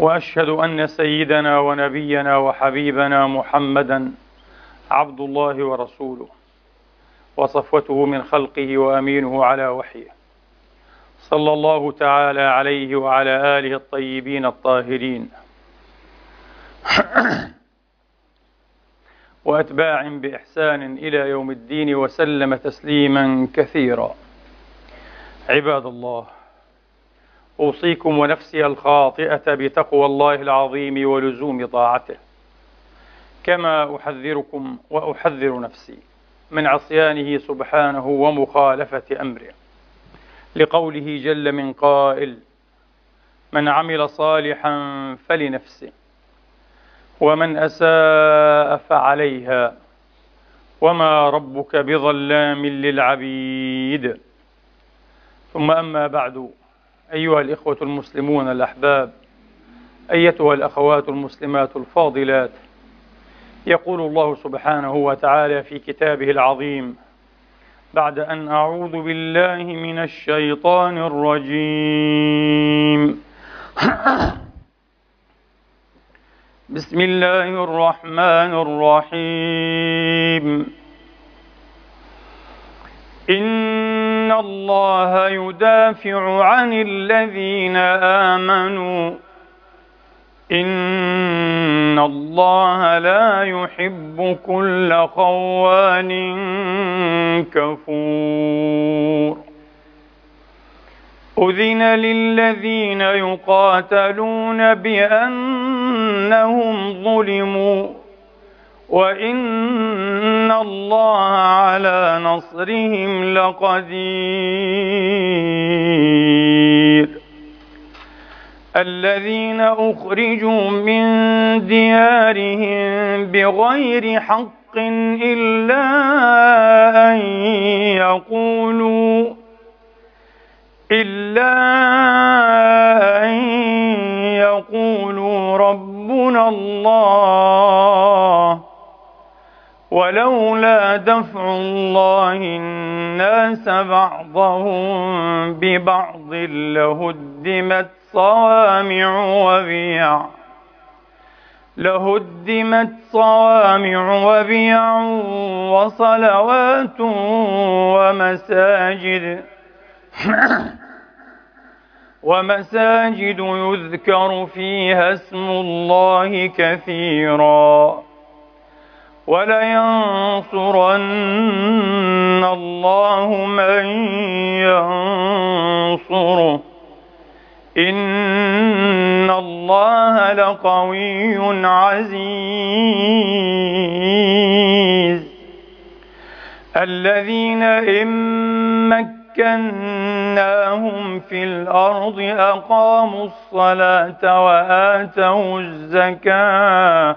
وأشهد أن سيدنا ونبينا وحبيبنا محمدا عبد الله ورسوله وصفوته من خلقه وأمينه على وحيه. صلى الله تعالى عليه وعلى آله الطيبين الطاهرين. وأتباع بإحسان إلى يوم الدين وسلم تسليما كثيرا. عباد الله أوصيكم ونفسي الخاطئة بتقوى الله العظيم ولزوم طاعته. كما أحذركم وأحذر نفسي من عصيانه سبحانه ومخالفة أمره. لقوله جل من قائل من عمل صالحا فلنفسه ومن أساء فعليها وما ربك بظلام للعبيد. ثم أما بعد أيها الإخوة المسلمون الأحباب أيتها الأخوات المسلمات الفاضلات يقول الله سبحانه وتعالى في كتابه العظيم بعد أن أعوذ بالله من الشيطان الرجيم. بسم الله الرحمن الرحيم. ان الله يدافع عن الذين امنوا ان الله لا يحب كل خوان كفور اذن للذين يقاتلون بانهم ظلموا وان الله على نصرهم لقدير الذين اخرجوا من ديارهم بغير حق الا ان يقولوا إلا أن يقولوا ربنا الله ولولا دفع الله الناس بعضهم ببعض لهدمت صوامع وبيع لهدمت صوامع وبيع وصلوات ومساجد ومساجد يذكر فيها اسم الله كثيرا. ولينصرن الله من ينصره. إن الله لقوي عزيز. الذين مكنوا مكناهم في الأرض أقاموا الصلاة وآتوا الزكاة.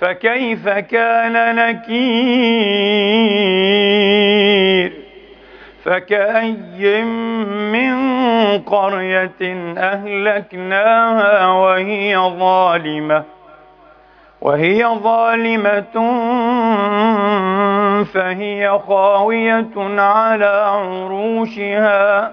فكيف كان نكير؟ فكأي من قرية أهلكناها وهي ظالمة وهي ظالمة فهي خاوية على عروشها.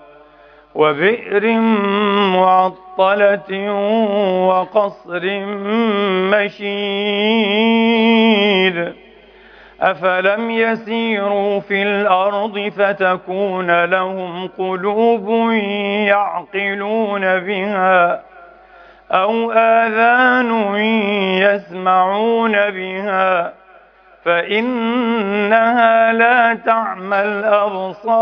وبئر معطلة وقصر مشيد. أفلم يسيروا في الأرض فتكون لهم قلوب يعقلون بها أو آذان يسمعون بها فإنها لا تعمى الأبصار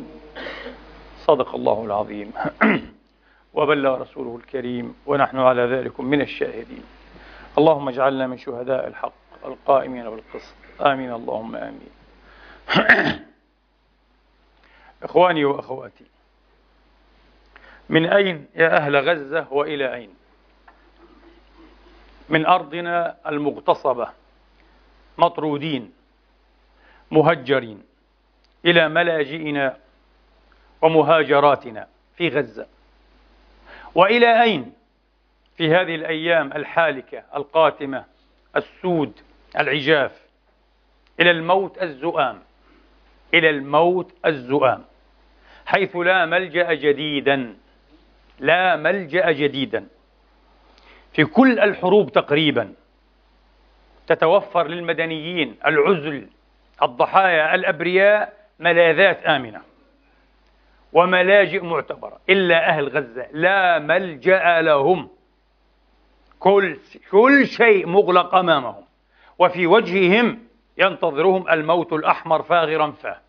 صدق الله العظيم. وبلغ رسوله الكريم ونحن على ذلك من الشاهدين. اللهم اجعلنا من شهداء الحق القائمين بالقسط. آمين. اللهم آمين. إخواني وأخواتي من أين يا أهل غزة وإلى أين؟ من أرضنا المغتصبة مطرودين مهجرين إلى ملاجئنا ومهاجراتنا في غزة. وإلى أين في هذه الأيام الحالكة القاتمة السود العجاف؟ إلى الموت الزؤام. إلى الموت الزؤام. حيث لا ملجأ جديدا. لا ملجأ جديدا. في كل الحروب تقريبا تتوفر للمدنيين العزل الضحايا الأبرياء ملاذات آمنة. وملاجئ معتبرة إلا أهل غزة. لا ملجأ لهم. كل كل شيء مغلق أمامهم. وفي وجههم ينتظرهم الموت الأحمر فاغرا فاه.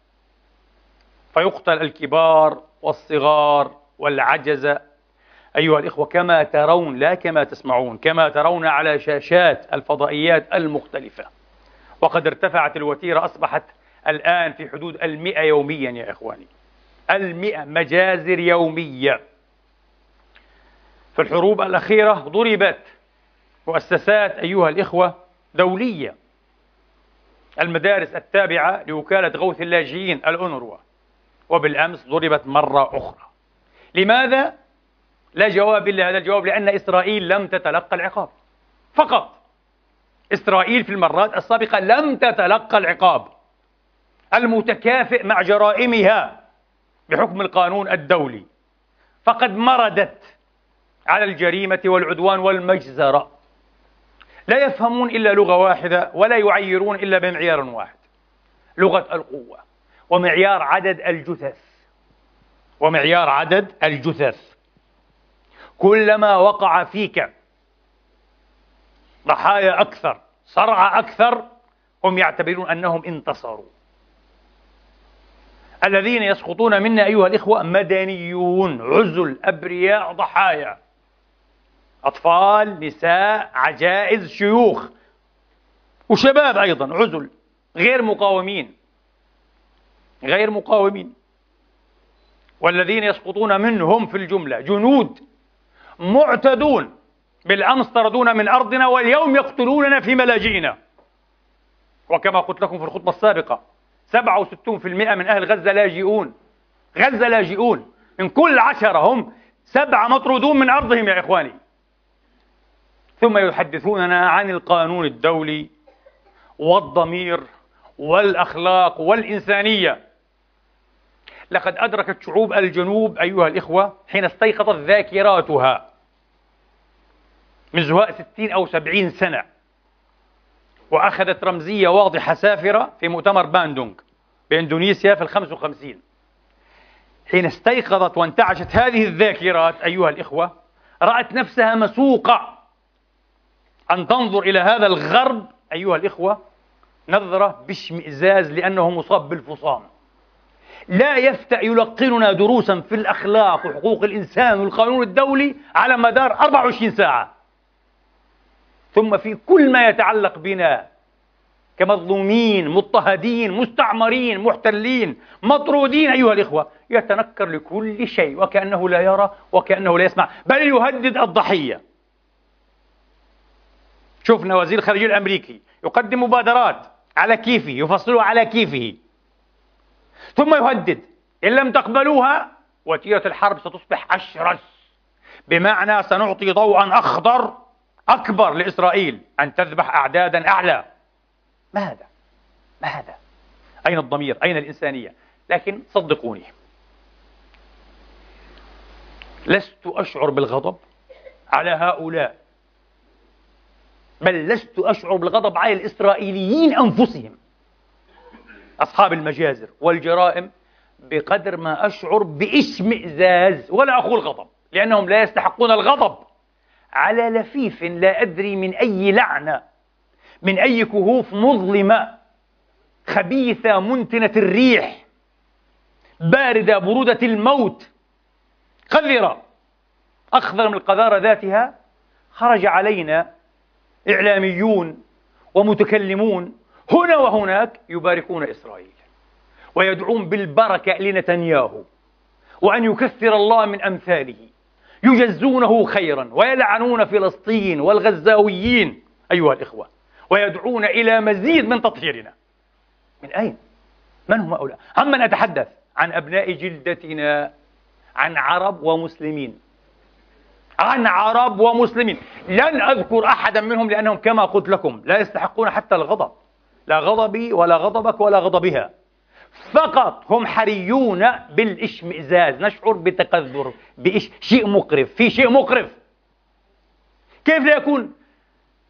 فيقتل الكبار والصغار والعجز. أيها الإخوة كما ترون لا كما تسمعون كما ترون على شاشات الفضائيات المختلفة. وقد ارتفعت الوتيرة أصبحت الآن في حدود المئة يوميا يا إخواني. المئة مجازر يومية. في الحروب الأخيرة ضربت مؤسسات أيها الإخوة دولية. المدارس التابعة لوكالة غوث اللاجئين الأونروا. وبالأمس ضربت مرة أخرى. لماذا؟ لا جواب إلا هذا الجواب لأن إسرائيل لم تتلقى العقاب. فقط إسرائيل في المرات السابقة لم تتلقى العقاب. المتكافئ مع جرائمها. بحكم القانون الدولي. فقد مردت على الجريمة والعدوان والمجزرة. لا يفهمون إلا لغة واحدة ولا يعيرون إلا بمعيار واحد لغة القوة ومعيار عدد الجثث. ومعيار عدد الجثث. كلما وقع فيك ضحايا أكثر صرع أكثر هم يعتبرون أنهم انتصروا. الذين يسقطون منا أيها الإخوة مدنيون عزل أبرياء ضحايا. أطفال نساء عجائز شيوخ. وشباب أيضا عزل. غير مقاومين. غير مقاومين. والذين يسقطون منهم في الجملة جنود معتدون. بالأمس طردونا من أرضنا واليوم يقتلوننا في ملاجئنا. وكما قلت لكم في الخطبة السابقة 67% من أهل غزة لاجئون غزة لاجئون من كل عشرة هم سبعة مطرودون من أرضهم يا إخواني. ثم يحدثوننا عن القانون الدولي والضمير والأخلاق والإنسانية. لقد أدركت شعوب الجنوب أيها الإخوة حين استيقظت ذاكراتها من زهاء ستين أو سبعين سنة. وأخذت رمزية واضحة سافرة في مؤتمر باندونغ بإندونيسيا في الخمس وخمسين. حين استيقظت وانتعشت هذه الذاكرات أيها الإخوة رأت نفسها مسوقة. أن تنظر إلى هذا الغرب أيها الإخوة نظرة باشمئزاز لأنه مصاب بالفصام. لا يفتأ يلقننا دروسا في الأخلاق وحقوق الإنسان والقانون الدولي على مدار 24 ساعة. ثم في كل ما يتعلق بنا كمظلومين مضطهدين مستعمرين محتلين مطرودين أيها الإخوة يتنكر لكل شيء وكأنه لا يرى وكأنه لا يسمع بل يهدد الضحية. شفنا وزير الخارجية الأمريكي يقدم مبادرات على كيفه يفصلها على كيفه. ثم يهدد إن لم تقبلوها وتيرة الحرب ستصبح أشرس. بمعنى سنعطي ضوءا أخضر أكبر لإسرائيل أن تذبح أعدادا أعلى ما هذا؟ ما هذا؟ أين الضمير؟ أين الإنسانية؟ لكن صدقوني لست أشعر بالغضب على هؤلاء بل لست أشعر بالغضب على الإسرائيليين أنفسهم أصحاب المجازر والجرائم بقدر ما أشعر بإشمئزاز ولا أقول غضب لأنهم لا يستحقون الغضب على لفيف لا أدري من أي لعنة من أي كهوف مظلمة خبيثة منتنة الريح باردة برودة الموت. قذرة. أخضر من القذارة ذاتها خرج علينا إعلاميون ومتكلمون هنا وهناك يباركون إسرائيل ويدعون بالبركة لنتنياهو وأن يكثر الله من أمثاله. يجزونه خيرا ويلعنون فلسطين والغزاويين أيها الإخوة ويدعون إلى مزيد من تطهيرنا. من أين؟ من هم هؤلاء؟ عمن أتحدث عن أبناء جلدتنا عن عرب ومسلمين. عن عرب ومسلمين. لن أذكر أحدا منهم لأنهم كما قلت لكم لا يستحقون حتى الغضب. لا غضبي ولا غضبك ولا غضبها. فقط هم حريون بالاشمئزاز. نشعر بتقذر بإش شيء مقرف. في شيء مقرف. كيف لا يكون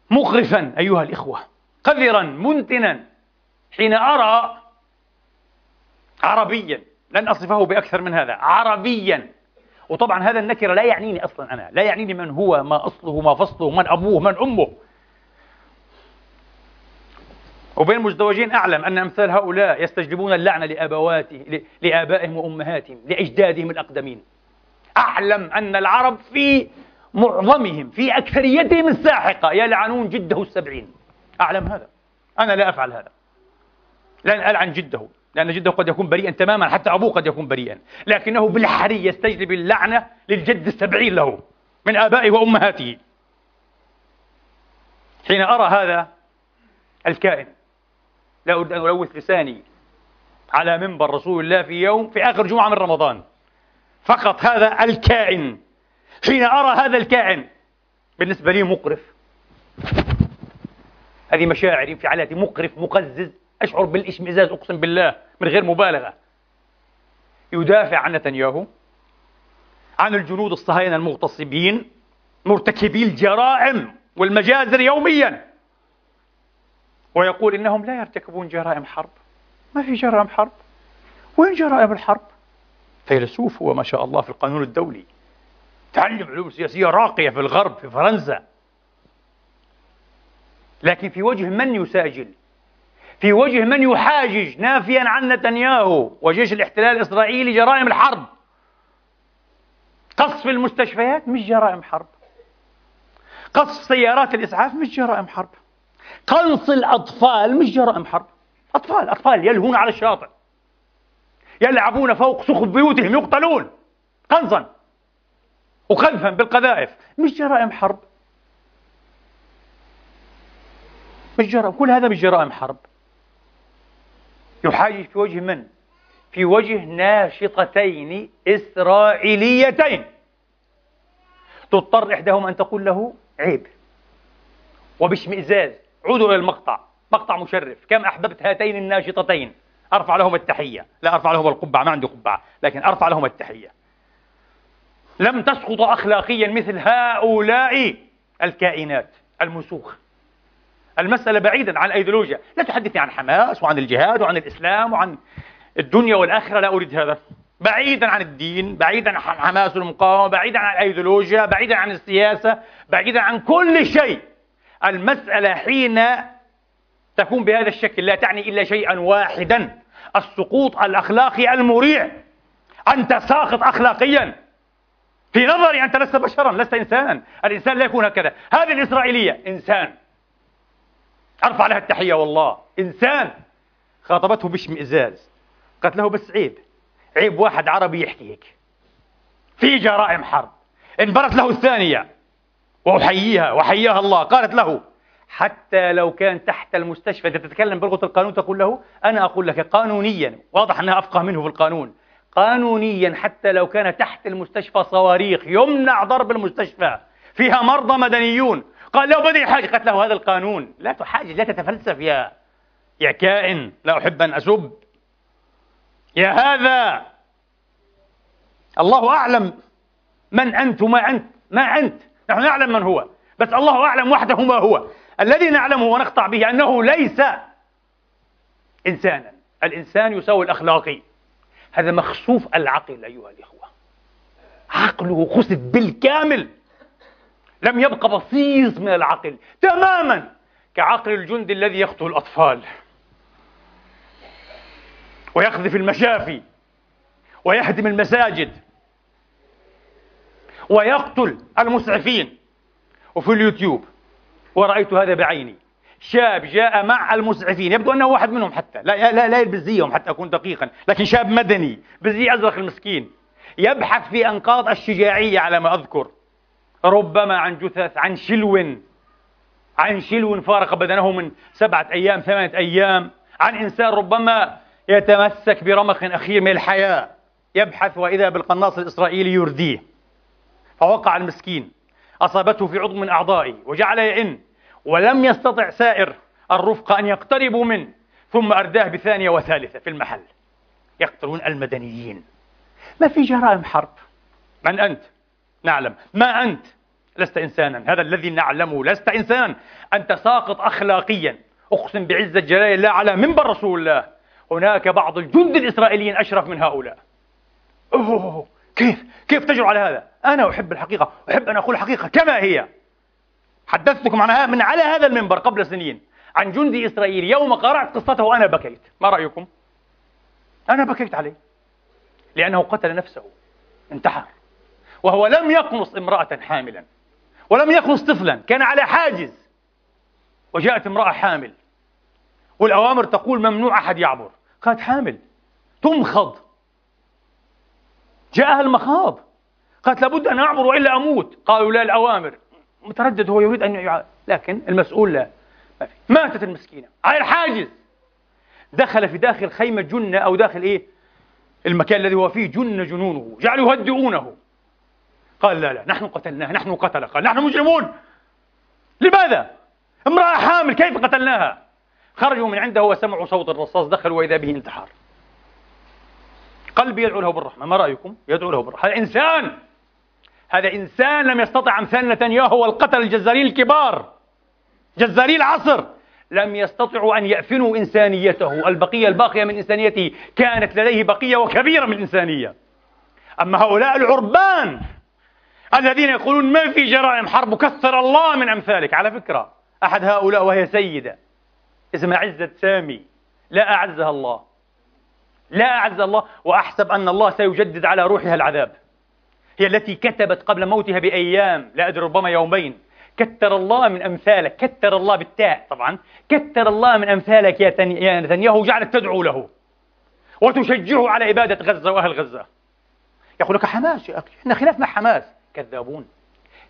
مقرفا أيها الإخوة؟ قذرا منتنا. حين أرى عربيا لن أصفه بأكثر من هذا عربيا. وطبعا هذا النكرة لا يعنيني أصلا أنا. لا يعنيني من هو ما أصله ما فصله من أبوه من أمه. وبين المزدوجين أعلم أن أمثال هؤلاء يستجلبون اللعنة لأبواته لآبائهم وأمهاتهم لأجدادهم الأقدمين. أعلم أن العرب في معظمهم في أكثريتهم الساحقة يلعنون جده السبعين. أعلم هذا. أنا لا أفعل هذا. لن ألعن جده لأن جده قد يكون بريئا تماما حتى أبوه قد يكون بريئا. لكنه بالحري يستجلب اللعنة للجد السبعين له من آبائه وأمهاته. حين أرى هذا الكائن لا أريد أن ألوث لساني على منبر رسول الله في يوم في آخر جمعة من رمضان. فقط هذا الكائن حين أرى هذا الكائن بالنسبة لي مقرف. هذه مشاعر انفعالاتي مقرف مقزز. أشعر بالإشمئزاز أقسم بالله من غير مبالغة. يدافع عن نتنياهو عن الجنود الصهاينة المغتصبين مرتكبي الجرائم والمجازر يوميا. ويقول إنهم لا يرتكبون جرائم حرب. ما في جرائم حرب. وين جرائم الحرب؟ فيلسوف هو ما شاء الله في القانون الدولي. تعلم علوم سياسية راقية في الغرب في فرنسا. لكن في وجه من يساجل؟ في وجه من يحاجج نافيا عن نتنياهو وجيش الاحتلال الإسرائيلي جرائم الحرب؟ قصف المستشفيات مش جرائم حرب. قصف سيارات الإسعاف مش جرائم حرب. قنص الأطفال مش جرائم حرب. أطفال أطفال يلهون على الشاطئ. يلعبون فوق سقف بيوتهم يقتلون. قنصا وقذفا بالقذائف. مش جرائم حرب. مش جرائم. كل هذا مش جرائم حرب. يحاجج في وجه من؟ في وجه ناشطتين إسرائيليتين. تضطر إحداهما أن تقول له عيب. وباشمئزاز عودوا إلى المقطع. مقطع مشرف. كم أحببت هاتين الناشطتين. أرفع لهم التحية. لا أرفع لهم القبعة ما عندي قبعة لكن أرفع لهم التحية. لم تسقط أخلاقيا مثل هؤلاء الكائنات المسوخ المسألة بعيدا عن الأيديولوجيا. لا تحدثني عن حماس وعن الجهاد وعن الإسلام وعن الدنيا والآخرة لا أريد هذا. بعيدا عن الدين بعيدا عن حماس والمقاومة بعيدا عن الأيديولوجيا بعيدا عن السياسة بعيدا عن كل شيء. المسألة حين تكون بهذا الشكل لا تعني إلا شيئا واحدا. السقوط الأخلاقي المريع. أنت ساقط أخلاقيا. في نظري أنت لست بشرا لست إنسانا. الإنسان لا يكون هكذا. هذه الإسرائيلية إنسان. أرفع لها التحية والله. إنسان. خاطبته باشمئزاز قالت له بس عيب. عيب واحد عربي يحكي هيك. في جرائم حرب. انبرت له الثانية. وأحييها وحياها الله. قالت له حتى لو كان تحت المستشفى. إذا تتكلم بلغة القانون تقول له أنا أقول لك قانونيا. واضح أنها أفقه منه في القانون. قانونيا حتى لو كان تحت المستشفى صواريخ يمنع ضرب المستشفى فيها مرضى مدنيون. قال له بدي حاجة. قالت له هذا القانون. لا تحاجج لا تتفلسف يا يا كائن. لا أحب أن أسب. يا هذا الله أعلم من أنت وما أنت ما أنت. نحن نعلم من هو. بس الله أعلم وحده ما هو. الذي نعلمه ونقطع به أنه ليس إنسانا. الإنسان يساوي الأخلاقي هذا مخسوف العقل أيها الإخوة. عقله خسف بالكامل. لم يبق بصيص من العقل. تماما كعقل الجندي الذي يقتل الأطفال. ويقذف المشافي. ويهدم المساجد. ويقتل المسعفين. وفي اليوتيوب ورأيت هذا بعيني. شاب جاء مع المسعفين. يبدو أنه واحد منهم حتى. لا لا, لا يلبس زيهم حتى أكون دقيقا. لكن شاب مدني بزي أزرق المسكين يبحث في أنقاض الشجاعية على ما أذكر. ربما عن جثث عن شلو عن شلو فارق بدنه من سبعة أيام ثمانية أيام. عن إنسان ربما يتمسك برمق أخير من الحياة. يبحث وإذا بالقناص الإسرائيلي يرديه. فوقع المسكين أصابته في عضو من أعضائه وجعل يئن ولم يستطع سائر الرفقة أن يقتربوا منه ثم أرداه بثانية وثالثة في المحل. يقتلون المدنيين. ما في جرائم حرب؟ من أنت؟ نعلم. ما أنت؟ لست إنسانا. هذا الذي نعلمه. لست إنسان. أنت ساقط أخلاقيا. أقسم بعزة جلال الله على منبر رسول الله. هناك بعض الجند الإسرائيليين أشرف من هؤلاء. أوه. كيف؟ كيف تجرؤ على هذا؟ أنا أحب الحقيقة أحب أن أقول الحقيقة كما هي. حدثتكم عنها من على هذا المنبر قبل سنين عن جندي إسرائيلي يوم قرأت قصته أنا بكيت. ما رأيكم؟ أنا بكيت عليه. لأنه قتل نفسه. انتحر. وهو لم يقنص امرأة حاملا. ولم يقنص طفلا. كان على حاجز. وجاءت امرأة حامل. والأوامر تقول ممنوع أحد يعبر. قالت حامل. تمخض. جاءها المخاض. قالت لابد أن أعبر وإلا أموت. قالوا لا الأوامر. متردد هو يريد أن يعاد لكن المسؤول لا. ماتت المسكينة. على الحاجز. دخل في داخل خيمة جنة أو داخل إيه؟ المكان الذي هو فيه جن جنونه. جعلوا يهدئونه. قال لا لا نحن قتلناه نحن قتلة. قال نحن مجرمون. لماذا؟ امرأة حامل كيف قتلناها؟ خرجوا من عنده وسمعوا صوت الرصاص دخلوا وإذا به انتحر قلبي يدعو له بالرحمة ما رأيكم؟ يدعو له بالرحمة. هذا إنسان. هذا إنسان لم يستطع أمثال نتنياهو والقتل الجزارين الكبار. جزاري العصر لم يستطعوا أن يأفنوا إنسانيته. البقية الباقية من إنسانيته كانت لديه بقية وكبيرة من الإنسانية أما هؤلاء العربان الذين يقولون ما في جرائم حرب كثر الله من أمثالك. على فكرة أحد هؤلاء وهي سيدة اسمها عزة سامي. لا أعزها الله. لا أعز الله وأحسب أن الله سيجدد على روحها العذاب. هي التي كتبت قبل موتها بأيام لا أدري ربما يومين. كتر الله من أمثالك كتر الله بالتاء طبعا. كتر الله من أمثالك يا نتنياهو جعلت تدعو له. وتشجعه على إبادة غزة وأهل غزة. يقول لك حماس يا أخي إحنا خلاف مع حماس. كذابون.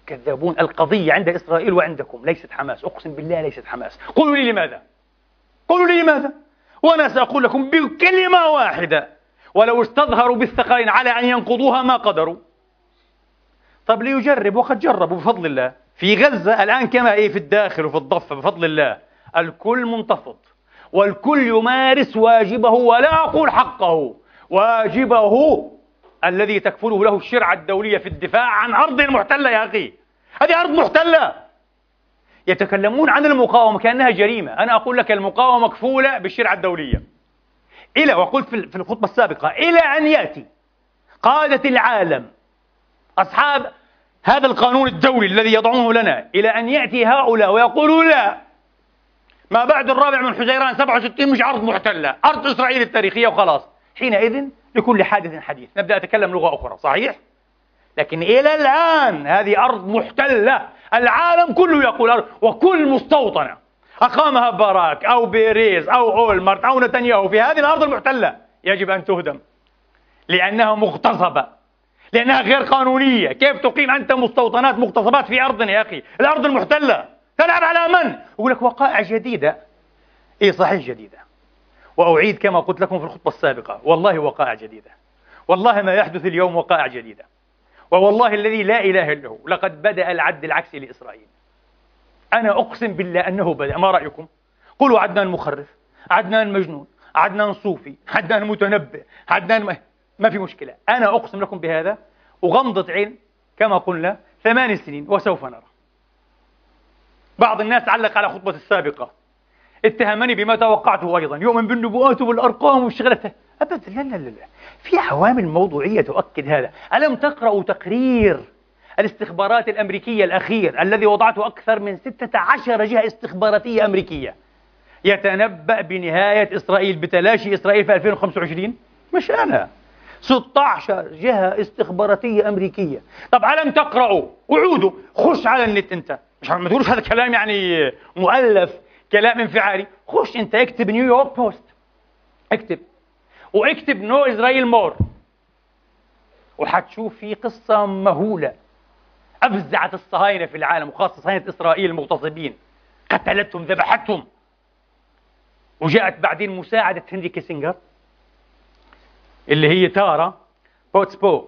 كذابون. القضية عند إسرائيل وعندكم ليست حماس. أقسم بالله ليست حماس. قولوا لي لماذا؟ قولوا لي لماذا؟ وأنا سأقول لكم بكلمة واحدة ولو استظهروا بالثقلين على أن ينقضوها ما قدروا. طب ليجرب وقد جربوا بفضل الله. في غزة الآن كما إيه في الداخل وفي الضفة بفضل الله. الكل منتفض والكل يمارس واجبه ولا أقول حقه. واجبه الذي تكفله له الشرعة الدولية في الدفاع عن أرض محتلة يا أخي. هذه أرض محتلة. يتكلمون عن المقاومة كأنها جريمة. أنا أقول لك المقاومة مكفولة بالشرعة الدولية. إلى وقلت في الخطبة السابقة إلى أن يأتي قادة العالم أصحاب هذا القانون الدولي الذي يضعونه لنا إلى أن يأتي هؤلاء ويقولوا لا. ما بعد الرابع من حزيران 67 مش أرض محتلة أرض إسرائيل التاريخية وخلاص. حينئذ لكل حادث حديث. نبدأ أتكلم لغة أخرى صحيح؟ لكن إلى الآن هذه أرض محتلة العالم كله يقول أرض وكل مستوطنة. أقامها باراك أو بيريز أو أولمرت أو نتنياهو في هذه الأرض المحتلة يجب أن تهدم. لأنها مغتصبة لأنها غير قانونية. كيف تقيم أنت مستوطنات مغتصبات في أرضنا يا أخي؟ الأرض المحتلة. تلعب على من؟ يقول لك وقائع جديدة. إيه صحيح جديدة. وأعيد كما قلت لكم في الخطبة السابقة. والله وقائع جديدة. والله ما يحدث اليوم وقائع جديدة. ووالله الذي لا إله إلا هو لقد بدأ العد العكسي لإسرائيل. أنا أقسم بالله أنه بدأ ما رأيكم؟ قولوا عدنان مخرف عدنان مجنون عدنان صوفي عدنان متنبئ عدنان ما في مشكلة. أنا أقسم لكم بهذا وغمضة عين كما قلنا ثمان سنين وسوف نرى. بعض الناس علق على خطبة السابقة. اتهمني بما توقعته أيضا. يؤمن بالنبوءات والأرقام والشغلات. أبدا لا لا لا. في عوامل موضوعية تؤكد هذا. ألم تقرأوا تقرير الاستخبارات الأمريكية الأخير الذي وضعته أكثر من 16 جهة استخباراتية أمريكية؟ يتنبأ بنهاية إسرائيل بتلاشي إسرائيل في 2025 مش أنا. 16 جهة استخباراتية أمريكية. طب ألم تقرأوا؟ وعودوا. خش على النت أنت. مش ما تقولوش هذا كلام يعني مؤلف كلام انفعالي. خش أنت اكتب نيويورك بوست اكتب. واكتب no Israel more وحتشوف في قصة مهولة أفزعت الصهاينة في العالم وخاصة صهاينة إسرائيل المغتصبين. قتلتهم ذبحتهم. وجاءت بعدين مساعدة هنري كيسنجر اللي هي تارا بوتسبو.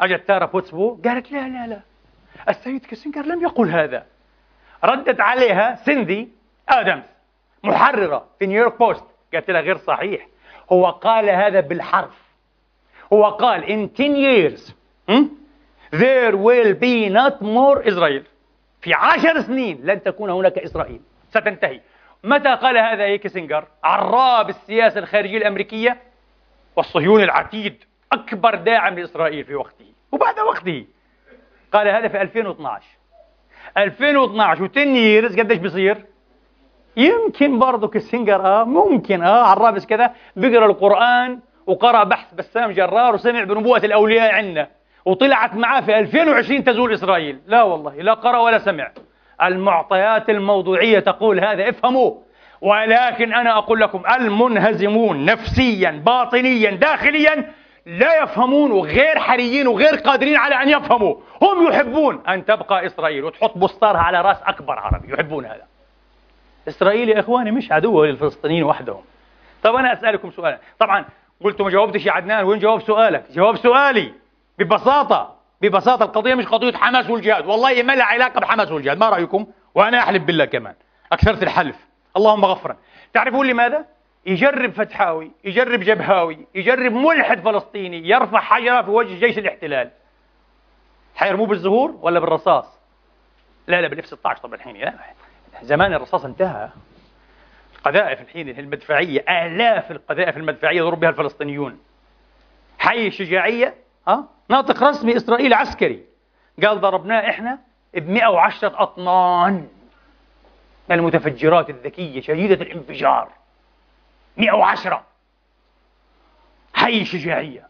أجت تارا بوتسبو قالت لا لا لا السيد كيسنجر لم يقل هذا. ردت عليها سندي آدمز محررة في نيويورك بوست. قالت لها غير صحيح. هو قال هذا بالحرف. هو قال in 10 years hmm, there will be not more Israel. في عشر سنين لن تكون هناك إسرائيل. ستنتهي. متى قال هذا إيه كيسنجر عراب السياسة الخارجية الأمريكية والصهيوني العتيد. أكبر داعم لإسرائيل في وقته وبعد وقته. قال هذا في 2012 2012 و10 years قديش بيصير؟ يمكن برضه كيسنجر آه ممكن آه على الرابس كذا بيقرا القرآن وقرأ بحث. بسام جرار وسمع بنبوءة الأولياء عندنا وطلعت معاه في 2020 تزول إسرائيل. لا والله لا قرأ ولا سمع. المعطيات الموضوعية تقول هذا افهموا ولكن أنا أقول لكم المنهزمون نفسيا باطنيا داخليا لا يفهمون وغير حريين وغير قادرين على أن يفهموا. هم يحبون أن تبقى إسرائيل وتحط بسطارها على رأس أكبر عربي يحبون هذا. إسرائيل يا إخواني مش عدو للفلسطينيين وحدهم. طب أنا أسألكم سؤالا. طبعا قلت ما جاوبتش يا عدنان وين جواب سؤالك؟ جواب سؤالي. ببساطة ببساطة القضية مش قضية حماس والجهاد. والله ما لها علاقة بحماس والجهاد ما رأيكم؟ وأنا أحلف بالله كمان. أكثرت الحلف. اللهم غفرا. تعرفون لماذا؟ يجرب فتحاوي يجرب جبهاوي يجرب ملحد فلسطيني يرفع حجرة في وجه جيش الاحتلال. حيرموه بالزهور ولا بالرصاص؟ لا لا بالاف 16 طبعا الحين لا زمان الرصاص انتهى. القذائف الحين المدفعية آلاف القذائف المدفعية يضرب بها الفلسطينيون. حي الشجاعية ها؟ ناطق رسمي إسرائيلي عسكري. قال ضربناه إحنا ب 110 أطنان. المتفجرات الذكية شديدة الانفجار. 110 حي شجاعية.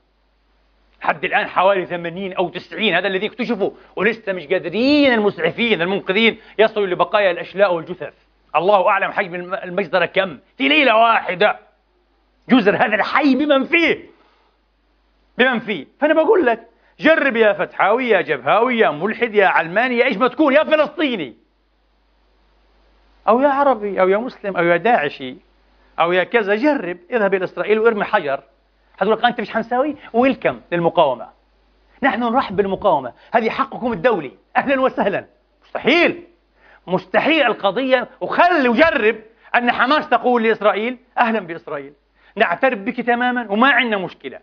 حد الآن حوالي 80 أو 90 هذا الذي اكتشفوا ولسه مش قادرين المسعفين المنقذين. يصلوا لبقايا الأشلاء والجثث. الله أعلم حجم المجزرة كم. في ليلة واحدة. جزر هذا الحي بمن فيه؟ بمن فيه؟ فأنا بقول لك جرب يا فتحاوي يا جبهاوي يا ملحد يا علماني يا إيش ما تكون يا فلسطيني. أو يا عربي أو يا مسلم أو يا داعشي أو يا كذا. جرب اذهب إلى إسرائيل وارمي حجر. حتقول لك أنت مش حنساوي؟ ويلكم للمقاومة. نحن نرحب بالمقاومة. هذه حقكم الدولي. أهلا وسهلا. مستحيل. مستحيل القضية. وخلي وجرب أن حماس تقول لإسرائيل أهلا بإسرائيل. نعترف بك تماما وما عندنا مشكلة.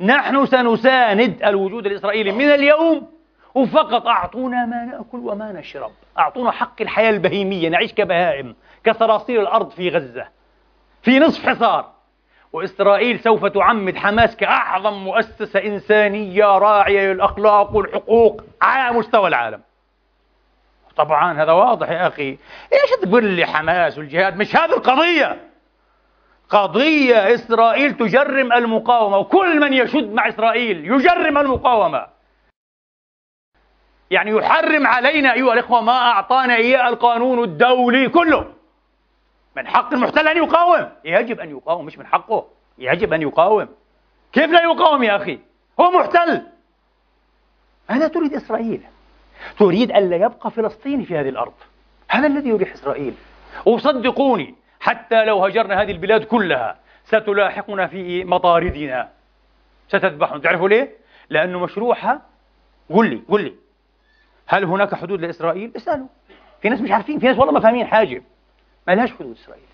نحن سنساند الوجود الإسرائيلي من اليوم. وفقط أعطونا ما نأكل وما نشرب. أعطونا حق الحياة البهيمية. نعيش كبهائم كصراصير الأرض في غزة. في نصف حصار. وإسرائيل سوف تعمد حماس كأعظم مؤسسة إنسانية راعية للأخلاق والحقوق على مستوى العالم. طبعا هذا واضح يا أخي. إيش تقول لي حماس والجهاد؟ مش هذه القضية. قضية إسرائيل تجرم المقاومة وكل من يشد مع إسرائيل يجرم المقاومة. يعني يحرم علينا أيها الإخوة ما أعطانا إياه القانون الدولي كله. من حق المحتل أن يقاوم. يجب أن يقاوم مش من حقه. يجب أن يقاوم. كيف لا يقاوم يا أخي؟ هو محتل. ماذا تريد إسرائيل. تريد ألا يبقى فلسطيني في هذه الأرض. هذا الذي يريح إسرائيل. وصدقوني حتى لو هجرنا هذه البلاد كلها ستلاحقنا في مطاردنا. ستذبحنا. تعرفوا ليه؟ لأنه مشروعها قل لي قل لي. هل هناك حدود لإسرائيل؟ اسألوا. في ناس مش عارفين في ناس والله ما فاهمين حاجة. ما لهاش حدود إسرائيل.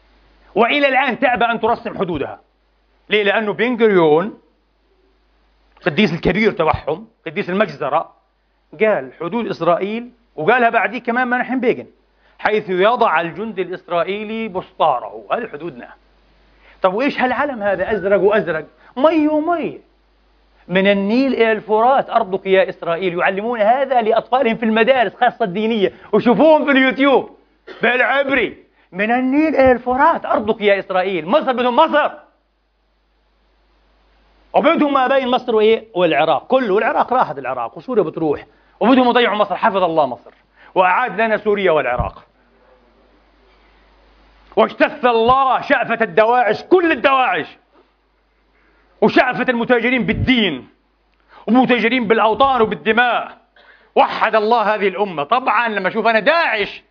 وإلى الآن تأبى أن ترسم حدودها. ليه؟ لأنه بن غوريون قديس الكبير تبعهم قديس المجزرة قال حدود إسرائيل وقالها بعديه كمان منحم بيجن حيث يضع الجندي الإسرائيلي بسطاره. هذه حدودنا. طب وإيش هالعلم هذا؟ أزرق وأزرق. مي ومي. من النيل إلى الفرات أرضك يا إسرائيل. يعلمون هذا لأطفالهم في المدارس خاصة الدينية. وشوفوهم في اليوتيوب. بالعبري. من النيل إلى الفرات. أرضك يا إسرائيل. مصر بدهم مصر. وبدهم ما بين مصر وإيه؟ والعراق. كله والعراق راحت العراق وسوريا بتروح. وبدهم يضيعوا مصر. حفظ الله مصر. وأعاد لنا سوريا والعراق. واجتث الله شأفة الدواعش كل الدواعش. وشأفة المتاجرين بالدين. ومتاجرين بالأوطان وبالدماء. وحد الله هذه الأمة. طبعا لما أشوف أنا داعش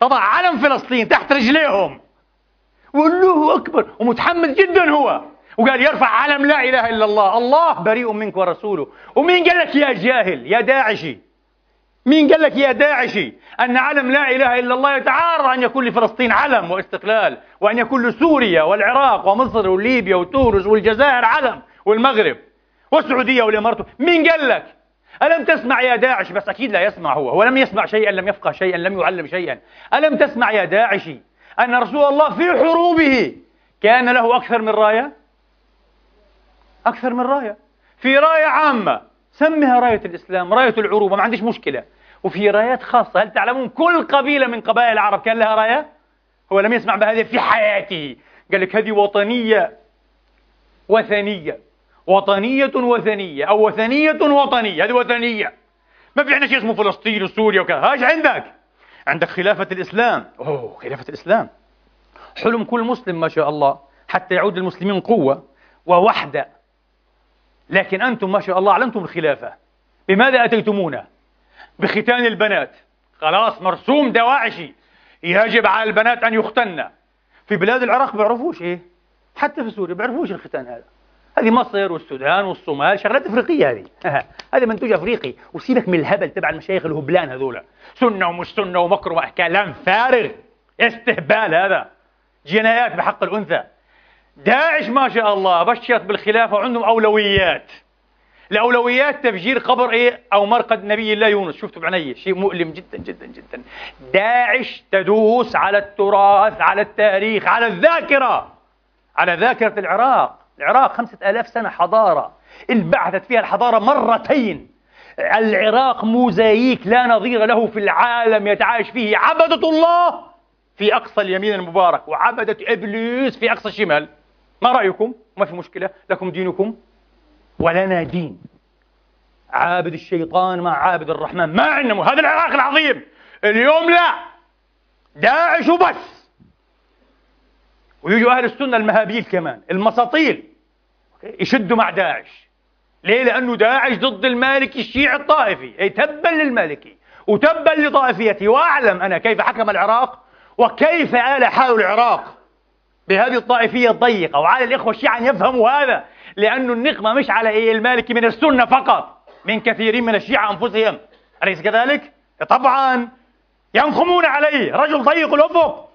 تضع علم فلسطين تحت رجليهم. والله أكبر ومتحمس جدا هو. وقال يرفع علم لا إله إلا الله. الله بريء منك ورسوله. ومين قال لك يا جاهل يا داعشي؟ مين قال لك يا داعشي أن علم لا إله إلا الله يتعارض أن يكون لفلسطين علم واستقلال وأن يكون لسوريا والعراق ومصر وليبيا وتونس والجزائر علم والمغرب والسعودية والإمارات؟ مين قال لك؟ ألم تسمع يا داعش؟ بس أكيد لا يسمع هو. هو لم يسمع شيئا لم يفقه شيئا لم يعلم شيئا. ألم تسمع يا داعشي أن رسول الله في حروبه كان له أكثر من راية؟ أكثر من راية. في راية عامة. سمها راية الإسلام راية العروبة ما عنديش مشكلة. وفي رايات خاصة. هل تعلمون كل قبيلة من قبائل العرب كان لها راية؟ هو لم يسمع بهذه في حياته. قال لك هذه وطنية وثنية. وطنية وثنية أو وثنية وطنية هذه وثنية. ما في عندنا شيء اسمه فلسطين وسوريا وكذا. هاش عندك؟ عندك خلافة الإسلام. أوه خلافة الإسلام. حلم كل مسلم ما شاء الله حتى يعود للمسلمين قوة ووحدة. لكن أنتم ما شاء الله أعلنتم الخلافة. بماذا أتيتمونا؟ بختان البنات. خلاص مرسوم دواعشي يجب على البنات أن يختن. في بلاد العراق بيعرفوش إيه؟ حتى في سوريا بيعرفوش الختان هذا. هذه مصر والسودان والصومال شغلات إفريقية هذه. هذا منتوج إفريقي. وسيبك من الهبل تبع المشايخ الهبلان هذول سنة ومش سنه ومكر وأحكام. فارغ استهبال هذا. جنايات بحق الأنثى. داعش ما شاء الله بشرت بالخلافة وعندهم أولويات. الأولويات تفجير قبر إيه؟ أو مرقد نبي الله يونس. شفتوا بعيني شيء مؤلم جدا جدا جدا. داعش تدوس على التراث على التاريخ على الذاكرة. على ذاكرة العراق. العراق خمسة آلاف سنة حضارة. انبعثت فيها الحضارة مرتين. العراق موزاييك لا نظير له في العالم يتعايش فيه عبدة الله في أقصى اليمين المبارك وعبدة إبليس في أقصى الشمال. ما رأيكم؟ ما في مشكلة. لكم دينكم ولنا دين. عابد الشيطان مع عابد الرحمن. ما عندنا. هذا العراق العظيم. اليوم لا. داعش وبس. ويجوا أهل السنة المهابيل كمان المساطيل. يشدوا مع داعش. ليه؟ لأنه داعش ضد المالكي الشيعي الطائفي. أي تبا للمالكي وتبا لطائفيته. وأعلم أنا كيف حكم العراق وكيف آل حال العراق بهذه الطائفية الضيقة. وعلى الإخوة الشيعة أن يفهموا هذا لأن النقمة مش على إيه المالكي من السنة فقط من كثيرين من الشيعة أنفسهم. أليس كذلك؟ طبعا ينخمون عليه. رجل ضيق الأفق.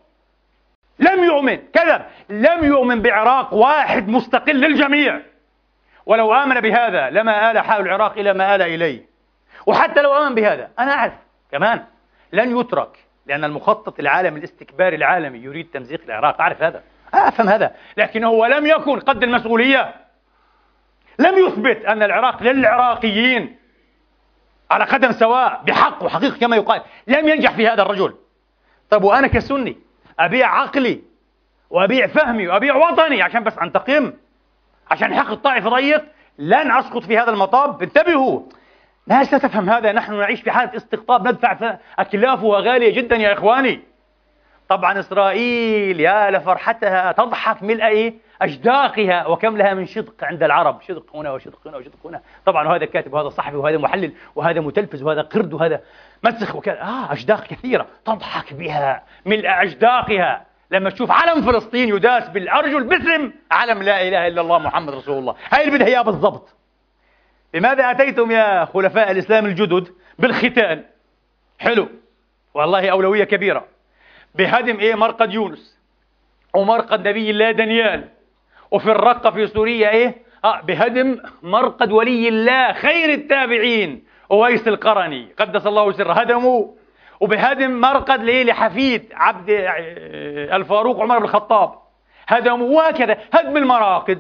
لم يؤمن كذب. لم يؤمن بعراق واحد مستقل للجميع. ولو آمن بهذا لما آل حال العراق إلى ما آل إليه. وحتى لو آمن بهذا أنا أعرف كمان لن يترك لأن المخطط العالمي الاستكباري العالمي يريد تمزيق العراق. أعرف هذا. أفهم هذا. لكنه ولم يكن قد المسؤولية. لم يثبت أن العراق للعراقيين على قدم سواء بحق وحقيقة كما يقال. لم ينجح في هذا الرجل. طيب وأنا كسني؟ أبيع عقلي وأبيع فهمي وأبيع وطني عشان بس أنتقم عشان حق الطائف ضيق لن أسقط في هذا المطاب انتبهوا ناس لا تفهم هذا نحن نعيش في حالة استقطاب ندفع أكلافها غالية جدا يا إخواني. طبعا إسرائيل يا لفرحتها تضحك ملء إيه؟ أجداقها وكم لها من شدق عند العرب. شدق هنا وشدق هنا وشدق هنا. طبعا وهذا كاتب وهذا صحفي وهذا محلل وهذا متلفز وهذا قرد وهذا مسخ وكذا. آه أجداق كثيرة تضحك بها ملء أجداقها. لما تشوف علم فلسطين يداس بالأرجل باسم علم لا إله إلا الله محمد رسول الله. هاي إياه بالضبط. لماذا أتيتم يا خلفاء الإسلام الجدد بالختان؟ حلو. والله أولوية كبيرة. بهدم إيه؟ مرقد يونس ومرقد نبي الله دانيال. وفي الرقة في سوريا إيه؟ آه بهدم مرقد ولي الله خير التابعين. أويس القرني قدس الله سره. هدموا وبهدم مرقد ليه لحفيد عبد آه، الفاروق عمر بن الخطاب. هدموا وهكذا. هدم المراقد.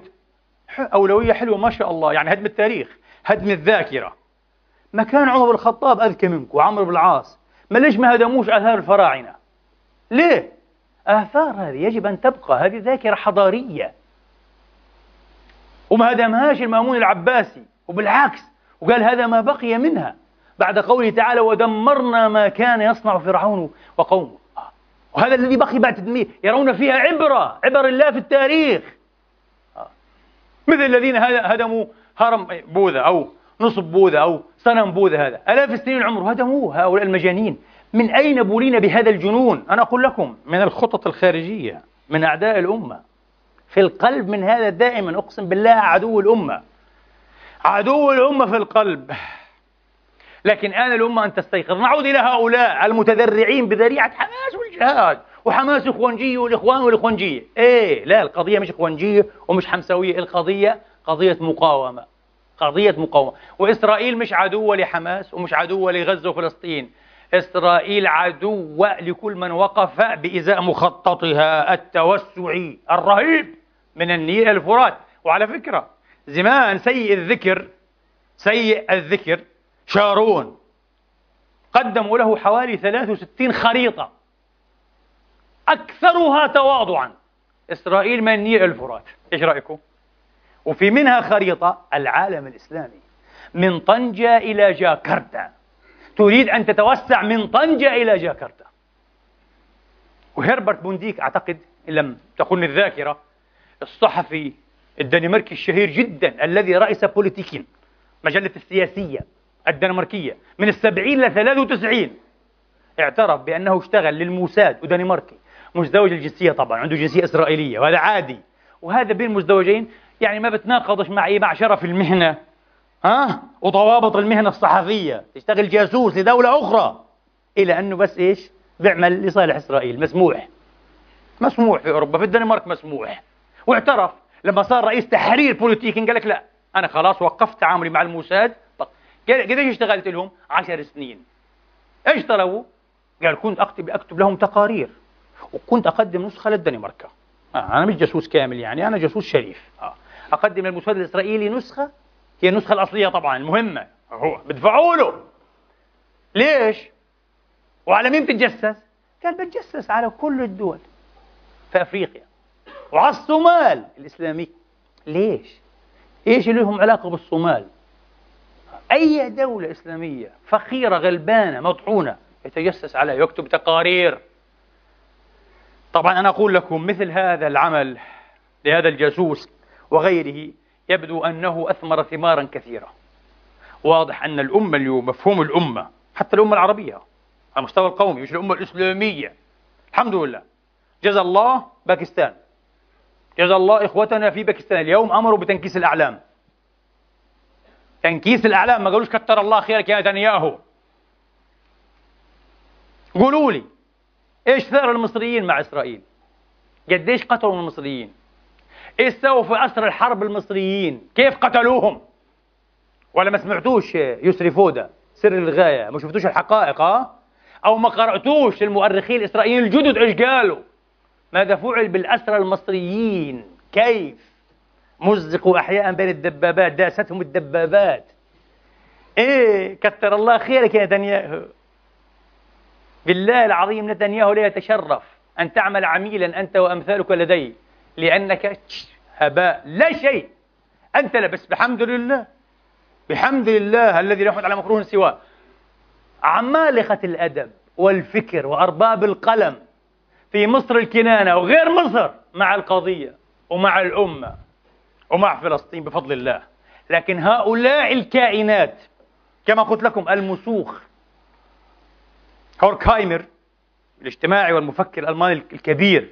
أولوية حلوة ما شاء الله. يعني هدم التاريخ. هدم الذاكرة. ما كان عمر بن الخطاب أذكى منك وعمر بن العاص. ما ليش ما هدموش آثار الفراعنة؟ ليه؟ آثار هذه يجب أن تبقى. هذه ذاكرة حضارية. وما هدمهاش المأمون العباسي. وبالعكس وقال هذا ما بقي منها. بعد قوله تعالى ودمرنا ما كان يصنع فرعون وقومه. وهذا الذي بقي بعد تدمير. يرون فيها عبرة عبر الله في التاريخ. مثل الذين هدموا هرم بوذا أو نصب بوذا أو صنم بوذا هذا. آلاف السنين العمر؟ هدموه هؤلاء المجانين. من أين بولين بهذا الجنون؟ أنا أقول لكم من الخطط الخارجية من أعداء الأمة. في القلب من هذا دائما أقسم بالله عدو الأمة. عدو الأمة في القلب. لكن آن الأمة أن تستيقظ. نعود إلى هؤلاء المتذرعين بذريعة حماس والجهاد وحماس إخوانجية والإخوان والإخوانجية. إيه لا القضية مش إخوانجية ومش حمسوية القضية قضية مقاومة. قضية مقاومة. وإسرائيل مش عدوة لحماس ومش عدوة لغزة وفلسطين. إسرائيل عدوة لكل من وقف بإزاء مخططها التوسعي الرهيب من النيل الفرات. وعلى فكرة زمان سيء الذكر سيء الذكر شارون. قدموا له حوالي 63 خريطة. أكثرها تواضعا. إسرائيل من إلى الفرات. إيش رأيكم؟ وفي منها خريطة العالم الإسلامي. من طنجة إلى جاكرتا. تريد أن تتوسع من طنجة إلى جاكرتا. وهربرت بونديك أعتقد إن لم تخن الذاكرة الصحفي الدنماركي الشهير جدا الذي رئيس بوليتيكين مجلة السياسية الدنماركية من السبعين إلى ثلاثة وتسعين. اعترف بأنه اشتغل للموساد ودنماركي مزدوج الجنسية طبعا عنده جنسية إسرائيلية وهذا عادي. وهذا بين مزدوجين يعني ما بتناقضش مع إيه مع شرف المهنة ها؟ وضوابط المهنة الصحفية. تشتغل جاسوس لدولة أخرى. إلى أنه بس إيش؟ بيعمل لصالح إسرائيل. مسموح. مسموح في أوروبا في الدنمارك مسموح. واعترف لما صار رئيس تحرير بوليتيكي قال لك لا أنا خلاص وقفت تعاملي مع الموساد قديش اشتغلت لهم؟ عشر سنين إيش طلبوا؟ قال كنت اكتب أكتب لهم تقارير وكنت أقدم نسخة للدنمارك آه أنا مش جاسوس كامل يعني أنا جاسوس شريف آه. أقدم للموساد الإسرائيلي نسخة هي النسخة الأصلية طبعا المهمة هو بدفعوا له ليش؟ وعلى مين بتتجسس؟ قال بتجسس على كل الدول في أفريقيا وعلى الصومال الإسلامي. ليش؟ إيش اللي لهم علاقة بالصومال؟ أي دولة إسلامية فقيرة غلبانة مطحونة يتجسس عليها يكتب تقارير. طبعا أنا أقول لكم مثل هذا العمل لهذا الجاسوس وغيره يبدو أنه أثمر ثمارا كثيرة واضح أن الأمة اليوم مفهوم الأمة حتى الأمة العربية على المستوى القومي مش الأمة الإسلامية. الحمد لله. جزا الله باكستان. جزا الله إخوتنا في باكستان. اليوم أمروا بتنكيس الأعلام. تنكيس الأعلام. ما قالوش كتر الله خيرك يا نتنياهو. قولوا لي إيش ثار المصريين مع إسرائيل؟ قديش قتلوا من المصريين؟ إيش سووا في أسر الحرب المصريين؟ كيف قتلوهم؟ ولا ما سمعتوش يسري فودا سر الغاية؟ ما شفتوش الحقائق ها؟ أو ما قرأتوش المؤرخين الإسرائيليين الجدد إيش قالوا؟ ماذا فعل بالأسرى المصريين؟ كيف؟ مزقوا أحياء بين الدبابات داستهم الدبابات. إيه كثر الله خيرك يا نتنياهو. بالله العظيم نتنياهو لا يتشرف أن تعمل عميلا أنت وأمثالك لدي لأنك هباء لا شيء. أنت لا بس بحمد لله. بحمد الله الذي لا يحمد على مكروه سواه. عمالقة الأدب والفكر وأرباب القلم في مصر الكنانة وغير مصر مع القضية ومع الأمة ومع فلسطين بفضل الله. لكن هؤلاء الكائنات كما قلت لكم المسوخ هوركهايمر الاجتماعي والمفكر الألماني الكبير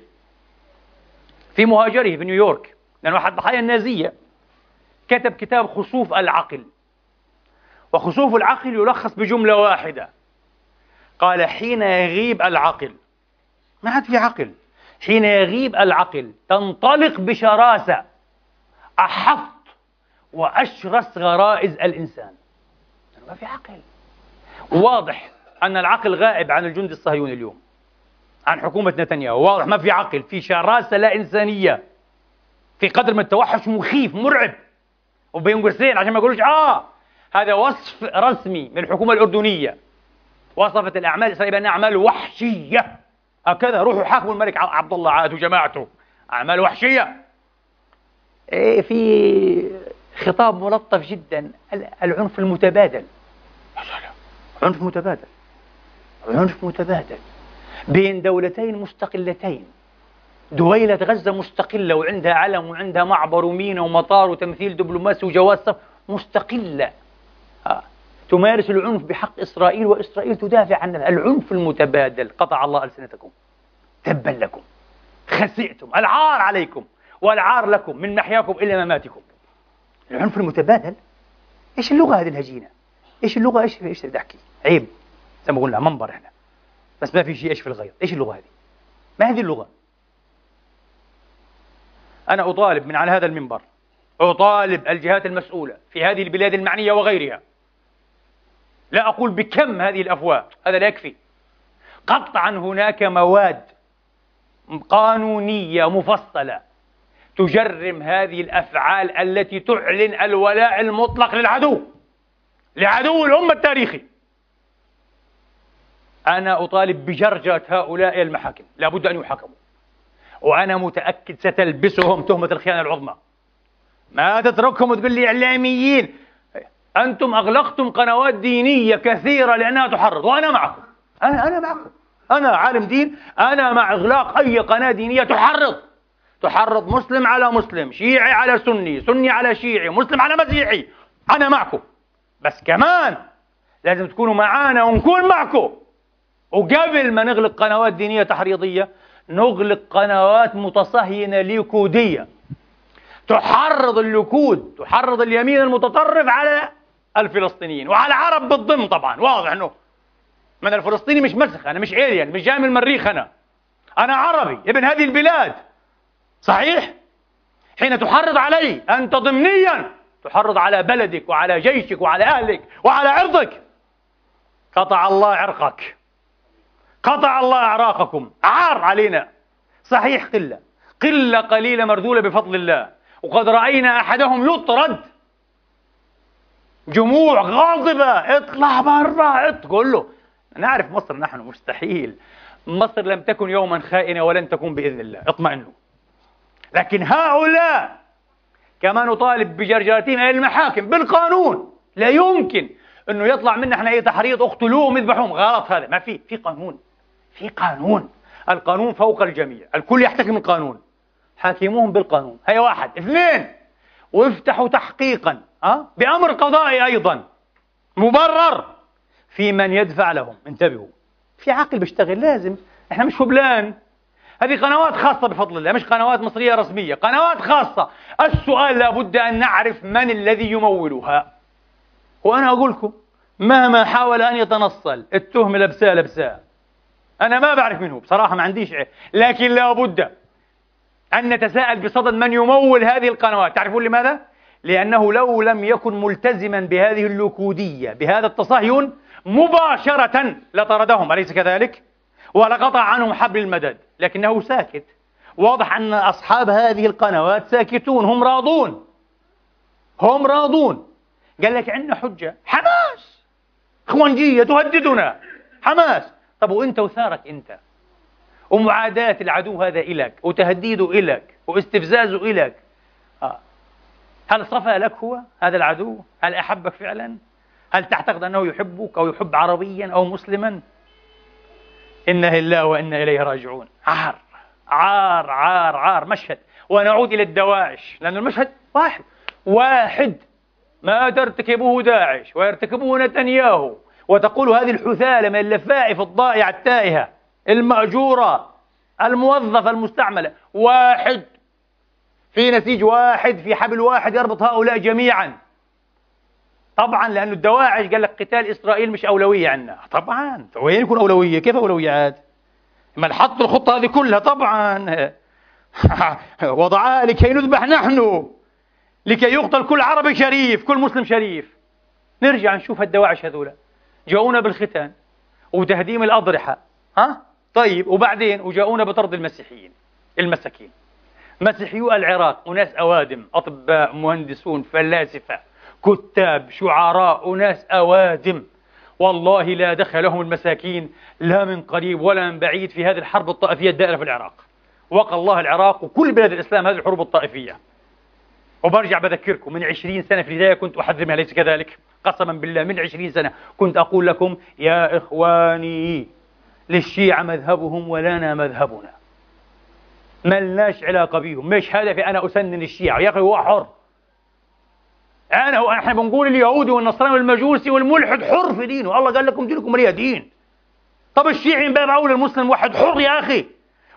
في مهاجره في نيويورك لأنه أحد ضحايا النازية كتب كتاب خسوف العقل. وخسوف العقل يلخص بجملة واحدة. قال حين يغيب العقل ما عاد في عقل. حين يغيب العقل تنطلق بشراسة أحط وأشرس غرائز الإنسان. ما في عقل. واضح أن العقل غائب عن الجند الصهيوني اليوم عن حكومة نتنياهو. واضح ما في عقل في شراسة لا إنسانية في قدر من التوحش مخيف مرعب. وبين قرسين عشان ما يقولوش آه هذا وصف رسمي من الحكومة الأردنية. وصفت الأعمال الإسرائيلية بأنها أعمال وحشية. هكذا روحوا حاكموا الملك عبد الله عاد وجماعته. أعمال وحشية. إيه في خطاب ملطف جدا. العنف المتبادل. عنف متبادل. عنف متبادل. بين دولتين مستقلتين. دويلة غزة مستقلة وعندها علم وعندها معبر ومينا ومطار وتمثيل دبلوماسي وجواز سفر مستقلة. تمارس العنف بحق إسرائيل وإسرائيل تدافع عن العنف المتبادل. قطع الله ألسنتكم. تبا لكم. خسئتم. العار عليكم. والعار لكم من محياكم إلى مماتكم. العنف المتبادل. إيش اللغة هذه الهجينة؟ إيش اللغة؟ إيش إيش بدي أحكي؟ عيب. زي ما قلنا منبر إحنا. بس ما في شيء إيش في الغير، إيش اللغة هذه؟ ما هذه اللغة؟ أنا أطالب من على هذا المنبر. أطالب الجهات المسؤولة في هذه البلاد المعنية وغيرها. لا أقول بكم هذه الأفواه هذا لا يكفي. قطعا هناك مواد قانونية مفصلة تجرم هذه الأفعال التي تعلن الولاء المطلق للعدو لعدو الأمة التاريخي. أنا أطالب بجرجره هؤلاء المحاكم لابد أن يحاكموا. وأنا متأكد ستلبسهم تهمة الخيانة العظمى. ما تتركهم وتقول لي إعلاميين أنتم أغلقتم قنوات دينية كثيرة لأنها تحرض وأنا معكم. أنا أنا معكم. أنا عالم دين أنا مع إغلاق أي قناة دينية تحرض. تحرض مسلم على مسلم شيعي على سني سني على شيعي مسلم على مسيحي أنا معكم. بس كمان لازم تكونوا معانا ونكون معكم. وقبل ما نغلق قنوات دينية تحريضية نغلق قنوات متصهينة ليكودية. تحرض الليكود تحرض اليمين المتطرف على الفلسطينيين. وعلى العرب بالضمن طبعا واضح إنه من الفلسطيني مش مسخ أنا مش الين مش جاي من المريخ أنا. أنا عربي ابن هذه البلاد. صحيح؟ حين تحرض علي أنت ضمنيا تحرض على بلدك وعلى جيشك وعلى أهلك وعلى عرضك. قطع الله عرقك. قطع الله أعراقكم. عار علينا. صحيح قلة. قلة قليلة مرذولة بفضل الله. وقد رأينا أحدهم يطرد. جموع غاضبة. اطلع برا. تقول له نعرف مصر نحن مستحيل. مصر لم تكن يوما خائنة ولن تكون بإذن الله. اطمئنوا. لكن هؤلاء كما نطالب بجرجرتهم إلى المحاكم بالقانون لا يمكن إنه يطلع منا إحنا أي تحريض. اقتلوهم اذبحوهم غلط هذا. ما في. في قانون. في قانون. القانون فوق الجميع. الكل يحتكم القانون. حاكموهم بالقانون. هي واحد. اثنين. وافتحوا تحقيقا. أه؟ بأمر قضائي أيضا. مبرر في من يدفع لهم. انتبهوا. في عقل بيشتغل. لازم. إحنا مش هبلان. هذه قنوات خاصة بفضل الله. مش قنوات مصرية رسمية. قنوات خاصة. السؤال لابد أن نعرف من الذي يمولها. وأنا أقول لكم مهما حاول أن يتنصل التهمة لبساه لبساه أنا ما بعرف منه. بصراحة ما عنديش لكن لابد أن نتساءل بصدد من يمول هذه القنوات. تعرفون لماذا؟ لأنه لو لم يكن ملتزما بهذه اللوكودية بهذا التصهين مباشرة لطردهم أليس كذلك؟ ولقطع عنهم حبل المدد لكنه ساكت. واضح أن أصحاب هذه القنوات ساكتون هم راضون. هم راضون. قال لك عندنا حجة. حماس! إخوانجية تهددنا. حماس! طب وأنت وثارك أنت؟ ومعاداة العدو هذا إلك وتهديده إلك واستفزازه إلك. هل صفى لك هو؟ هذا العدو؟ هل أحبك فعلا؟ هل تعتقد أنه يحبك أو يحب عربيا أو مسلما؟ إنا لله وإنا إليه راجعون. عار عار عار عار مشهد. ونعود إلى الدواعش لأن المشهد واحد. واحد. ما ترتكبه داعش ويرتكبه نتنياهو. وتقول هذه الحثالة من اللفائف الضائعة التائهة المأجورة الموظفة المستعملة. واحد. في نسيج واحد في حبل واحد يربط هؤلاء جميعا. طبعا لأن الدواعش قال لك قتال إسرائيل مش أولوية عندنا طبعا. وين يكون أولوية؟ كيف أولويات ما حط الخطة هذه كلها. طبعا. وضعها لكي نذبح نحن. لكي يقتل كل عربي شريف كل مسلم شريف. نرجع نشوف الدواعش هذولا. جاؤونا بالختان. وتهديم الأضرحة. ها؟ طيب. وبعدين؟ وجاؤونا بطرد المسيحيين. المساكين. مسيحيو العراق وناس أوادم أطباء مهندسون فلاسفة كتاب شعراء وناس أوادم. والله لا دخل لهم المساكين لا من قريب ولا من بعيد في هذه الحرب الطائفية الدائرة في العراق. وقى الله العراق وكل بلاد الإسلام هذه الحروب الطائفية. وبرجع بذكركم من عشرين سنة في البداية كنت أحذرها أليس كذلك؟ قسما بالله من عشرين سنة كنت أقول لكم يا إخواني للشيعة مذهبهم ولنا مذهبنا. ملناش علاقة بيهم. مش هدفي أنا أسنن الشيعة. يا أخي هو حر. أنا إحنا بنقول اليهودي والنصراني والمجوسي والملحد حر في دينه. الله قال لكم دينكم لي دين. طب الشيعي من باب أولى المسلم واحد حر يا أخي.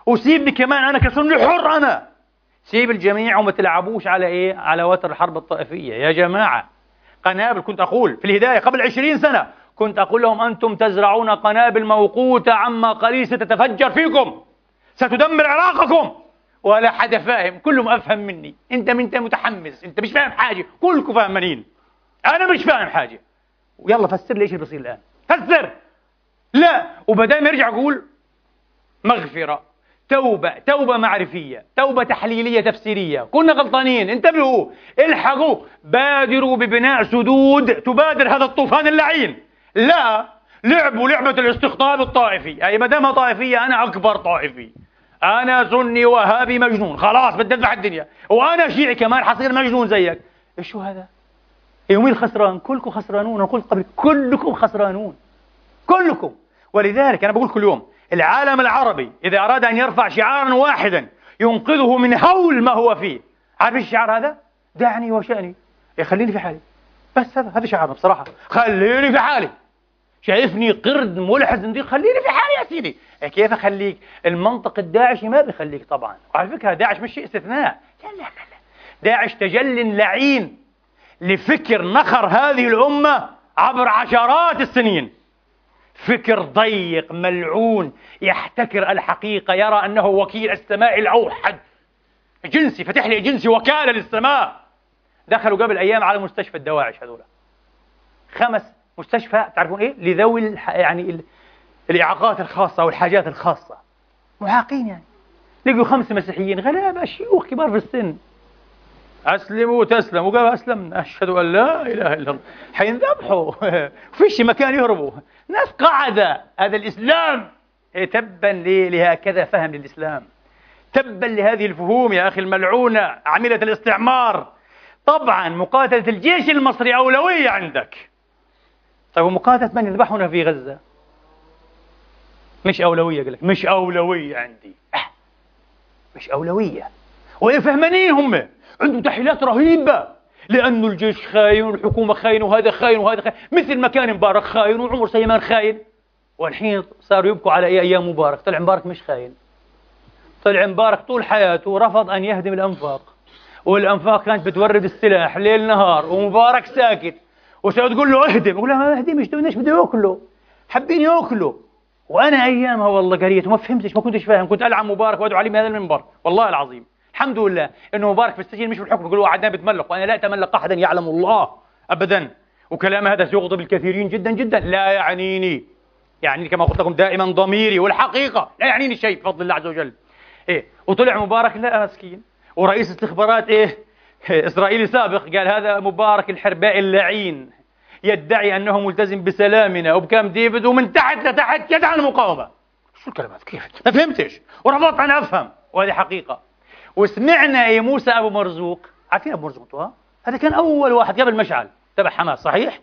وسيبني كمان أنا كسني حر أنا. سيب الجميع وما تلعبوش على إيه؟ على وتر الحرب الطائفية. يا جماعة قنابل كنت أقول في الهداية قبل عشرين سنة كنت أقول لهم أنتم تزرعون قنابل موقوتة عما قليل ستتفجر فيكم. ستدمر عراقكم. ولا حدا فاهم كلهم أفهم مني. أنت أنت متحمس. أنت مش فاهم حاجة. كلكم فاهمين أنا مش فاهم حاجة. ويلا فسر لي إيش اللي بيصير الآن. فسر. لا. وبدأ يرجع يقول مغفرة توبة توبة معرفية توبة تحليلية تفسيرية. كنا غلطانين. انتبهوا. الحقوا. بادروا ببناء سدود تبادر هذا الطوفان اللعين. لا. لعبوا لعبة الاستقطاب الطائفي. أي ما دامها طائفية أنا أكبر طائفي. أنا سني وهابي مجنون. خلاص بدي أذبح الدنيا. وأنا شيعي كمان حصير مجنون زيك. شو هذا؟ يومين الخسران كلكم خسرانون. أنا قلت قبل كلكم خسرانون. كلكم. ولذلك أنا بقول كل يوم العالم العربي إذا أراد أن يرفع شعارا واحدا ينقذه من هول ما هو فيه. عارف الشعار هذا؟ دعني يخليني إيه، في حالي. بس هذا هذا شعارنا بصراحة. خليني في حالي. شايفني قرد ملحد خليني في حالي يا سيدي. كيف أخليك؟ المنطق الداعشي ما بيخليك طبعا. وعلى فكرة داعش مش شيء استثناء. لا لا لا, لا. داعش تجل لعين لفكر نخر هذه الأمة عبر عشرات السنين. فكر ضيق ملعون يحتكر الحقيقة يرى أنه وكيل السماء الأوحد. جنسي فتح لي جنسي وكالة للسماء. دخلوا قبل أيام على مستشفى الدواعش هذول خمس مستشفى تعرفون إيه؟ لذوي يعني الإعاقات الخاصة والحاجات الخاصة. معاقين يعني. لقوا خمس مسيحيين غلابة شيوخ كبار في السن. أسلموا تسلموا وقالوا أسلمنا. أشهد أن لا إله إلا الله. حينذبحوا فيش مكان يهربوا. ناس قاعدة. هذا الإسلام. إيه تبا لهكذا فهم للإسلام. تبا لهذه الفهوم يا أخي الملعونة. عملة الاستعمار. طبعا مقاتلة الجيش المصري أولوية عندك. طيب ومقاتلة من يذبحنا في غزة؟ مش أولوية قال لك مش أولوية عندي. أه. مش أولوية. وفهمانين هم عندهم تحليلات رهيبة. لأنه الجيش خاين والحكومة خاين وهذا خاين وهذا خاين. مثل ما كان مبارك خاين وعمر سليمان خاين. والحين صاروا يبكوا على أيام مبارك. طلع مبارك مش خاين. طلع مبارك طول حياته رفض أن يهدم الأنفاق. والأنفاق كانت بتورد السلاح ليل نهار ومبارك ساكت. وتقول له اهدم. يقول لها ما اهدمش إيش بده يأكلوا؟ حابين يأكلوا. وأنا أيامها والله قريت وما فهمتش ما كنتش فاهم. كنت العب مبارك وأدعو عليه من هذا المنبر. والله العظيم. الحمد لله إنه مبارك في السجن مش بالحكم. بيقولوا عدنان بتملق. وأنا لا أتملق أحدا يعلم الله. ابدا. وكلام هذا سيغضب الكثيرين جدا جدا. لا يعنيني. يعني كما قلت لكم دائما ضميري. والحقيقة لا يعنيني شيء بفضل الله عز وجل. إيه. وطلع مبارك لا مسكين. ورئيس استخبارات إيه. إسرائيلي سابق قال هذا مبارك الحرباء اللعين. يدعي أنه ملتزم بسلامنا وبكام ديفيد ومن تحت لتحت يدعم المقاومة. شو الكلمات كيف؟ ما فهمتش. ورفضت أنا أفهم. وهذه حقيقة. وسمعنا يا موسى أبو مرزوق. عارفين أبو مرزوق هذا كان أول واحد قبل مشعل تبع حماس صحيح؟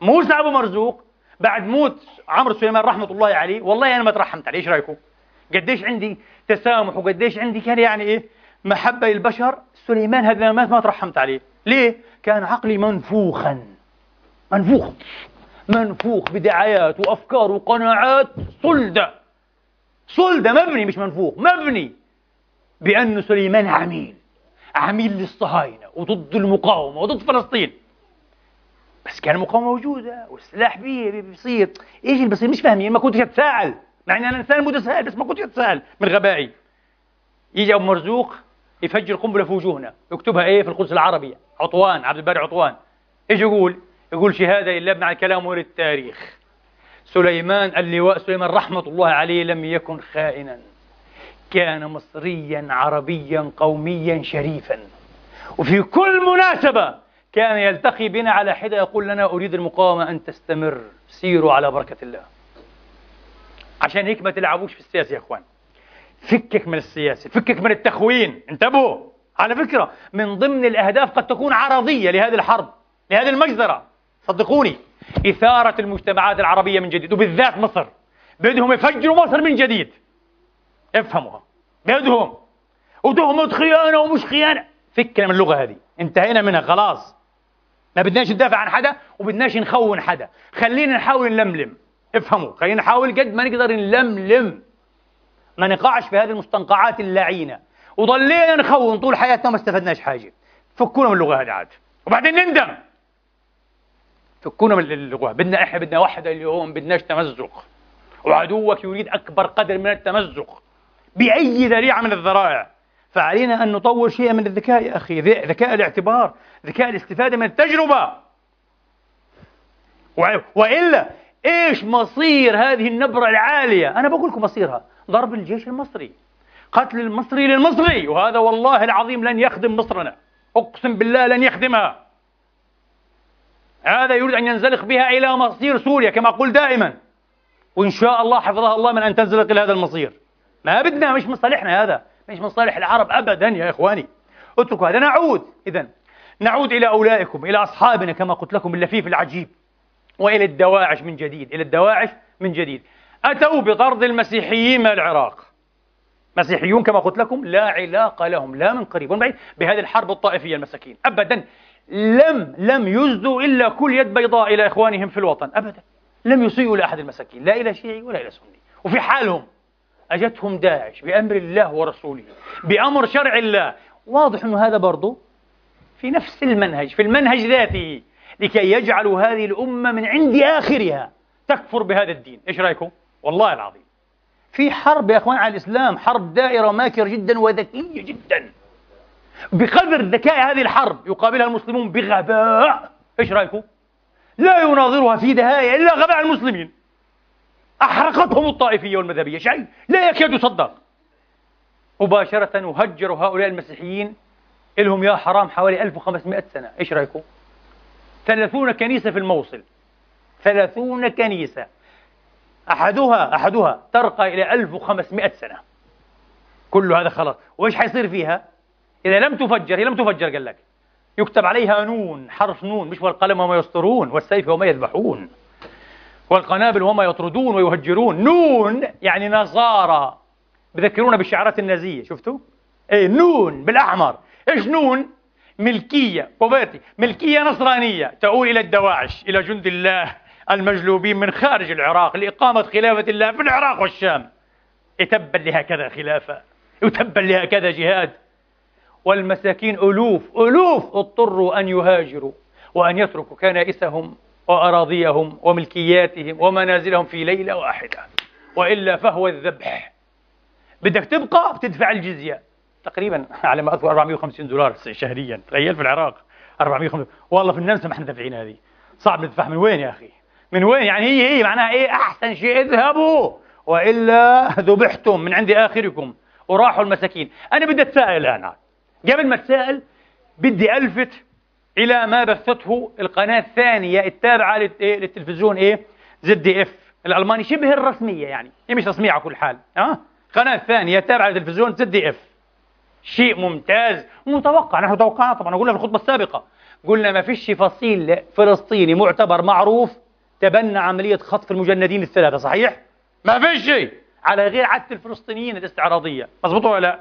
موسى أبو مرزوق بعد موت عمرو سليمان رحمة الله عليه. والله أنا ما ترحمت عليه إيش رأيكم؟ قديش عندي تسامح وقديش عندي كان يعني إيه محبة للبشر. سليمان هذا ما ترحمت عليه. ليه؟ كان عقلي منفوخا. منفوخ. منفوخ بدعايات وأفكار وقناعات. صلده صلده مبني مش منفوخ مبني بأن سليمان عميل. عميل للصهاينة وضد المقاومة وضد فلسطين. بس كان المقاومة موجودة والسلاح بيصير. إيش اللي بيصير؟ مش فاهمين. ما كنتش أتساءل. مع اني أنا إنسان متسائل بس ما كنتش أتساءل. من غبائي. يجي أبو مرزوق يفجر قنبلة في وجوهنا. يكتبها إيه في القدس العربي عطوان عبد الباري عطوان. إيش يقول؟ يقول شهادة لله مع الكلام وللتاريخ سليمان اللواء سليمان رحمة الله عليه لم يكن خائنا. كان مصريا عربيا قوميا شريفا. وفي كل مناسبة كان يلتقي بنا على حدة يقول لنا أريد المقاومة أن تستمر. سيروا على بركة الله. عشان هيك ما تلعبوش في السياسة يا أخوان. فكك من السياسة فكك من التخوين. انتبهوا على فكرة. من ضمن الأهداف قد تكون عرضية لهذه الحرب لهذه المجزرة. صدقوني. إثارة المجتمعات العربية من جديد وبالذات مصر. بدهم يفجروا مصر من جديد. افهموها. بدهم وتهمة خيانة ومش خيانة. فكنا من اللغة هذه. انتهينا منها خلاص. ما بدناش ندافع عن حدا وبدناش نخون حدا. خلينا نحاول نلملم. افهموا. خلينا نحاول قد ما نقدر نلملم. ما نقعش في هذه المستنقعات اللعينة. وضلينا نخون طول حياتنا ما استفدناش حاجة. فكونا من اللغة هذه عاد. وبعدين نندم. فكونا من اللغة بدنا إحنا بدنا وحدة اليوم بدناش تمزق. وعدوك يريد أكبر قدر من التمزق. بأي ذريعة من الذرائع. فعلينا أن نطور شيئا من الذكاء يا أخي. ذكاء الاعتبار ذكاء الاستفادة من التجربة. وإلا إيش مصير هذه النبرة العالية؟ أنا بقول لكم مصيرها. ضرب الجيش المصري. قتل المصري للمصري. وهذا والله العظيم لن يخدم مصرنا. أقسم بالله لن يخدمها. هذا يريد أن ينزلق بها إلى مصير سوريا كما أقول دائما. وإن شاء الله حفظها الله من أن تنزلق إلى هذا المصير. ما بدنا مش من صالحنا هذا. مش من صالح العرب أبدا يا إخواني. اتركوا هذا. نعود إذا نعود إلى أولئكم إلى أصحابنا كما قلت لكم اللفيف العجيب. وإلى الدواعش من جديد. إلى الدواعش من جديد. أتوا بطرد المسيحيين من العراق. مسيحيون كما قلت لكم لا علاقة لهم لا من قريب. ولا بعيد بهذه الحرب الطائفية المساكين. أبدا. لم لم يزدوا إلا كل يد بيضاء إلى إخوانهم في الوطن أبدا. لم يسيئوا لأحد المساكين لا إلى شيعي ولا إلى سني. وفي حالهم أجتهم داعش بأمر الله ورسوله بأمر شرع الله. واضح أنه هذا برضه في نفس المنهج في المنهج ذاته لكي يجعلوا هذه الأمة من عند آخرها تكفر بهذا الدين. إيش رأيكم؟ والله العظيم. في حرب يا أخوان على الإسلام حرب دائرة ماكرة جدا وذكية جدا. بقدر ذكاء هذه الحرب يقابلها المسلمون بغباء. إيش رأيكم؟ لا يناظرها في دهاية إلا غباء المسلمين. أحرقتهم الطائفية والمذهبية. شيء لا يكاد يصدق. مباشرة وهجروا هؤلاء المسيحيين لهم يا حرام حوالي 1500 سنة. إيش رأيكم؟ 30 كنيسة في الموصل. 30 كنيسة. أحدها أحدها ترقى إلى 1500 سنة. كل هذا خلاص. وإيش حيصير فيها؟ إذا لم تفجر هي لم تفجر قال لك. يكتب عليها نون حرف نون مش والقلم وما يسطرون والسيف وما يذبحون. والقنابل وما يطردون ويهجرون. نون يعني نصارى بذكرونا بالشعارات النازية شفتوا؟ إيه نون بالأحمر إيش نون؟ ملكية بوفيرتي. ملكية نصرانية. تؤول إلى الدواعش إلى جند الله المجلوبين من خارج العراق لإقامة خلافة الله في العراق والشام. تبا لهكذا خلافة وتبا لهكذا جهاد. والمساكين ألوف ألوف! اضطروا أن يهاجروا وأن يتركوا كنائسهم وأراضيهم وملكياتهم ومنازلهم في ليلة واحدة. وإلا فهو الذبح. بدك تبقى بتدفع الجزية. تقريبا على ما أذكر 450 دولار شهريا. تخيل في العراق. 450 والله في النمسا ما إحنا دافعين هذه. صعب ندفع. من وين يا أخي؟ من وين يعني؟ هي هي معناها إيه؟ أحسن شيء اذهبوا. وإلا ذبحتم من عند آخركم وراحوا المساكين. أنا بدي أتساءل الآن. قبل ما اتساءل بدي ألفت إلى ما بثته القناة الثانية التابعة إيه؟ للتلفزيون إيه زد دي اف الألماني شبه الرسمية يعني هي مش رسمية على كل حال. ها القناه الثانية التابعه للتلفزيون زد دي اف شيء ممتاز متوقع نحن توقعنا طبعا قلنا في الخطبة السابقة. قلنا ما فيش فصيل فلسطيني معتبر معروف تبنى عملية خطف المجندين الثلاثة صحيح؟ ما فيش شيء. على غير عادة الفلسطينيين الإستعراضية. مضبوط ولا لا؟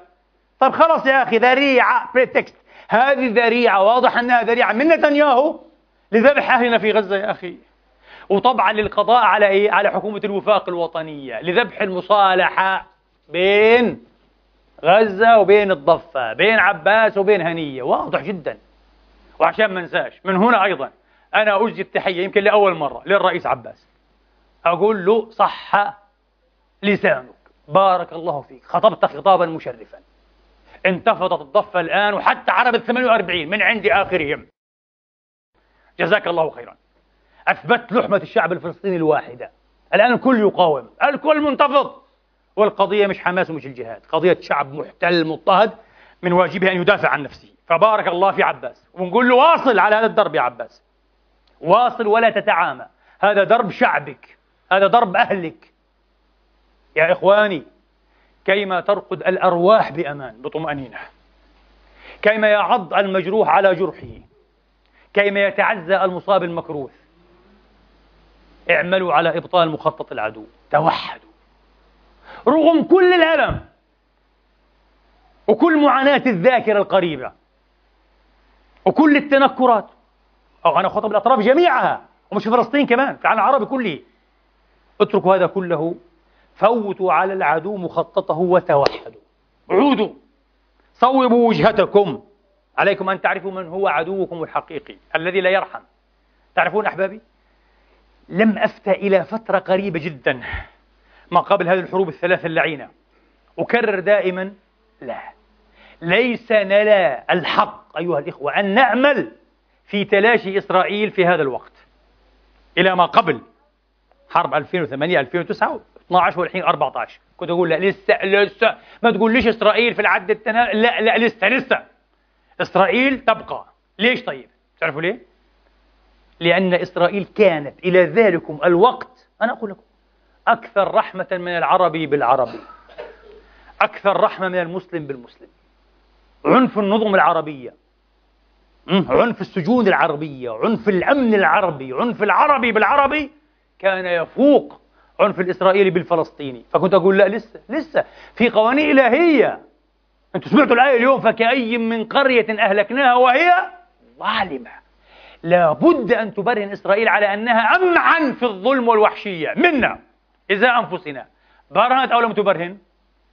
طيب خلاص يا أخي ذريعة pretext هذه ذريعة واضح أنها ذريعة من نتنياهو لذبح اهلنا في غزة يا أخي وطبعا للقضاء على إيه؟ على حكومة الوفاق الوطنية لذبح المصالحة بين غزة وبين الضفة، بين عباس وبين هنية، واضح جدا. وعشان ما انساش، من هنا أيضا أنا أجزي التحية يمكن لأول مرة للرئيس عباس. أقول له صح لسانك، بارك الله فيك، خطبت خطابا مشرفا. انتفضت الضفة الآن وحتى عرب ال 48 من عند آخرهم. جزاك الله خيرا. أثبت لحمة الشعب الفلسطيني الواحدة. الآن الكل يقاوم. الكل منتفض. والقضية مش حماس ومش الجهاد. قضية شعب محتل مضطهد من واجبه أن يدافع عن نفسه. فبارك الله في عباس. ونقول له واصل على هذا الدرب يا عباس. واصل ولا تتعامى. هذا درب شعبك. هذا درب أهلك. يا إخواني كيما ترقد الأرواح بأمان بطمأنينة. كيما يعض المجروح على جرحه. كيما يتعزى المصاب المكروث اعملوا على إبطال مخطط العدو. توحدوا. رغم كل الألم وكل معاناة الذاكرة القريبة وكل التنكرات. أو أنا خطب الأطراف جميعها ومش فلسطين كمان في العالم العربي كله. اتركوا هذا كله فوتوا على العدو مخططه وتوحدوا. عودوا. صوبوا وجهتكم. عليكم أن تعرفوا من هو عدوكم الحقيقي الذي لا يرحم. تعرفون أحبابي؟ لم أفتى إلى فترة قريبة جدا ما قبل هذه الحروب الثلاثة اللعينة. أكرر دائما لا. ليس لنا الحق أيها الإخوة أن نأمل في تلاشي إسرائيل في هذا الوقت. إلى ما قبل حرب 2008 2009 12 والحين 14 كنت أقول لا لسه لسه. ما تقول ليش إسرائيل في العد التنا لا لا لسه لسه. إسرائيل تبقى. ليش طيب؟ تعرفوا ليه؟ لأن إسرائيل كانت إلى ذلكم الوقت. أنا أقول لكم أكثر رحمة من العربي بالعربي أكثر رحمة من المسلم بالمسلم. عنف النظم العربية. عنف السجون العربية. عنف الأمن العربي. عنف العربي بالعربي كان يفوق. عنف الإسرائيلي بالفلسطيني فكنت أقول لا لسه لسه. في قوانين إلهية. أنتم سمعتوا الآية اليوم؟ فكأي من قرية أهلكناها وهي ظالمة. لابد أن تبرهن إسرائيل على أنها أمعن في الظلم والوحشية. منا إذا أنفسنا. برهنت أو لم تبرهن؟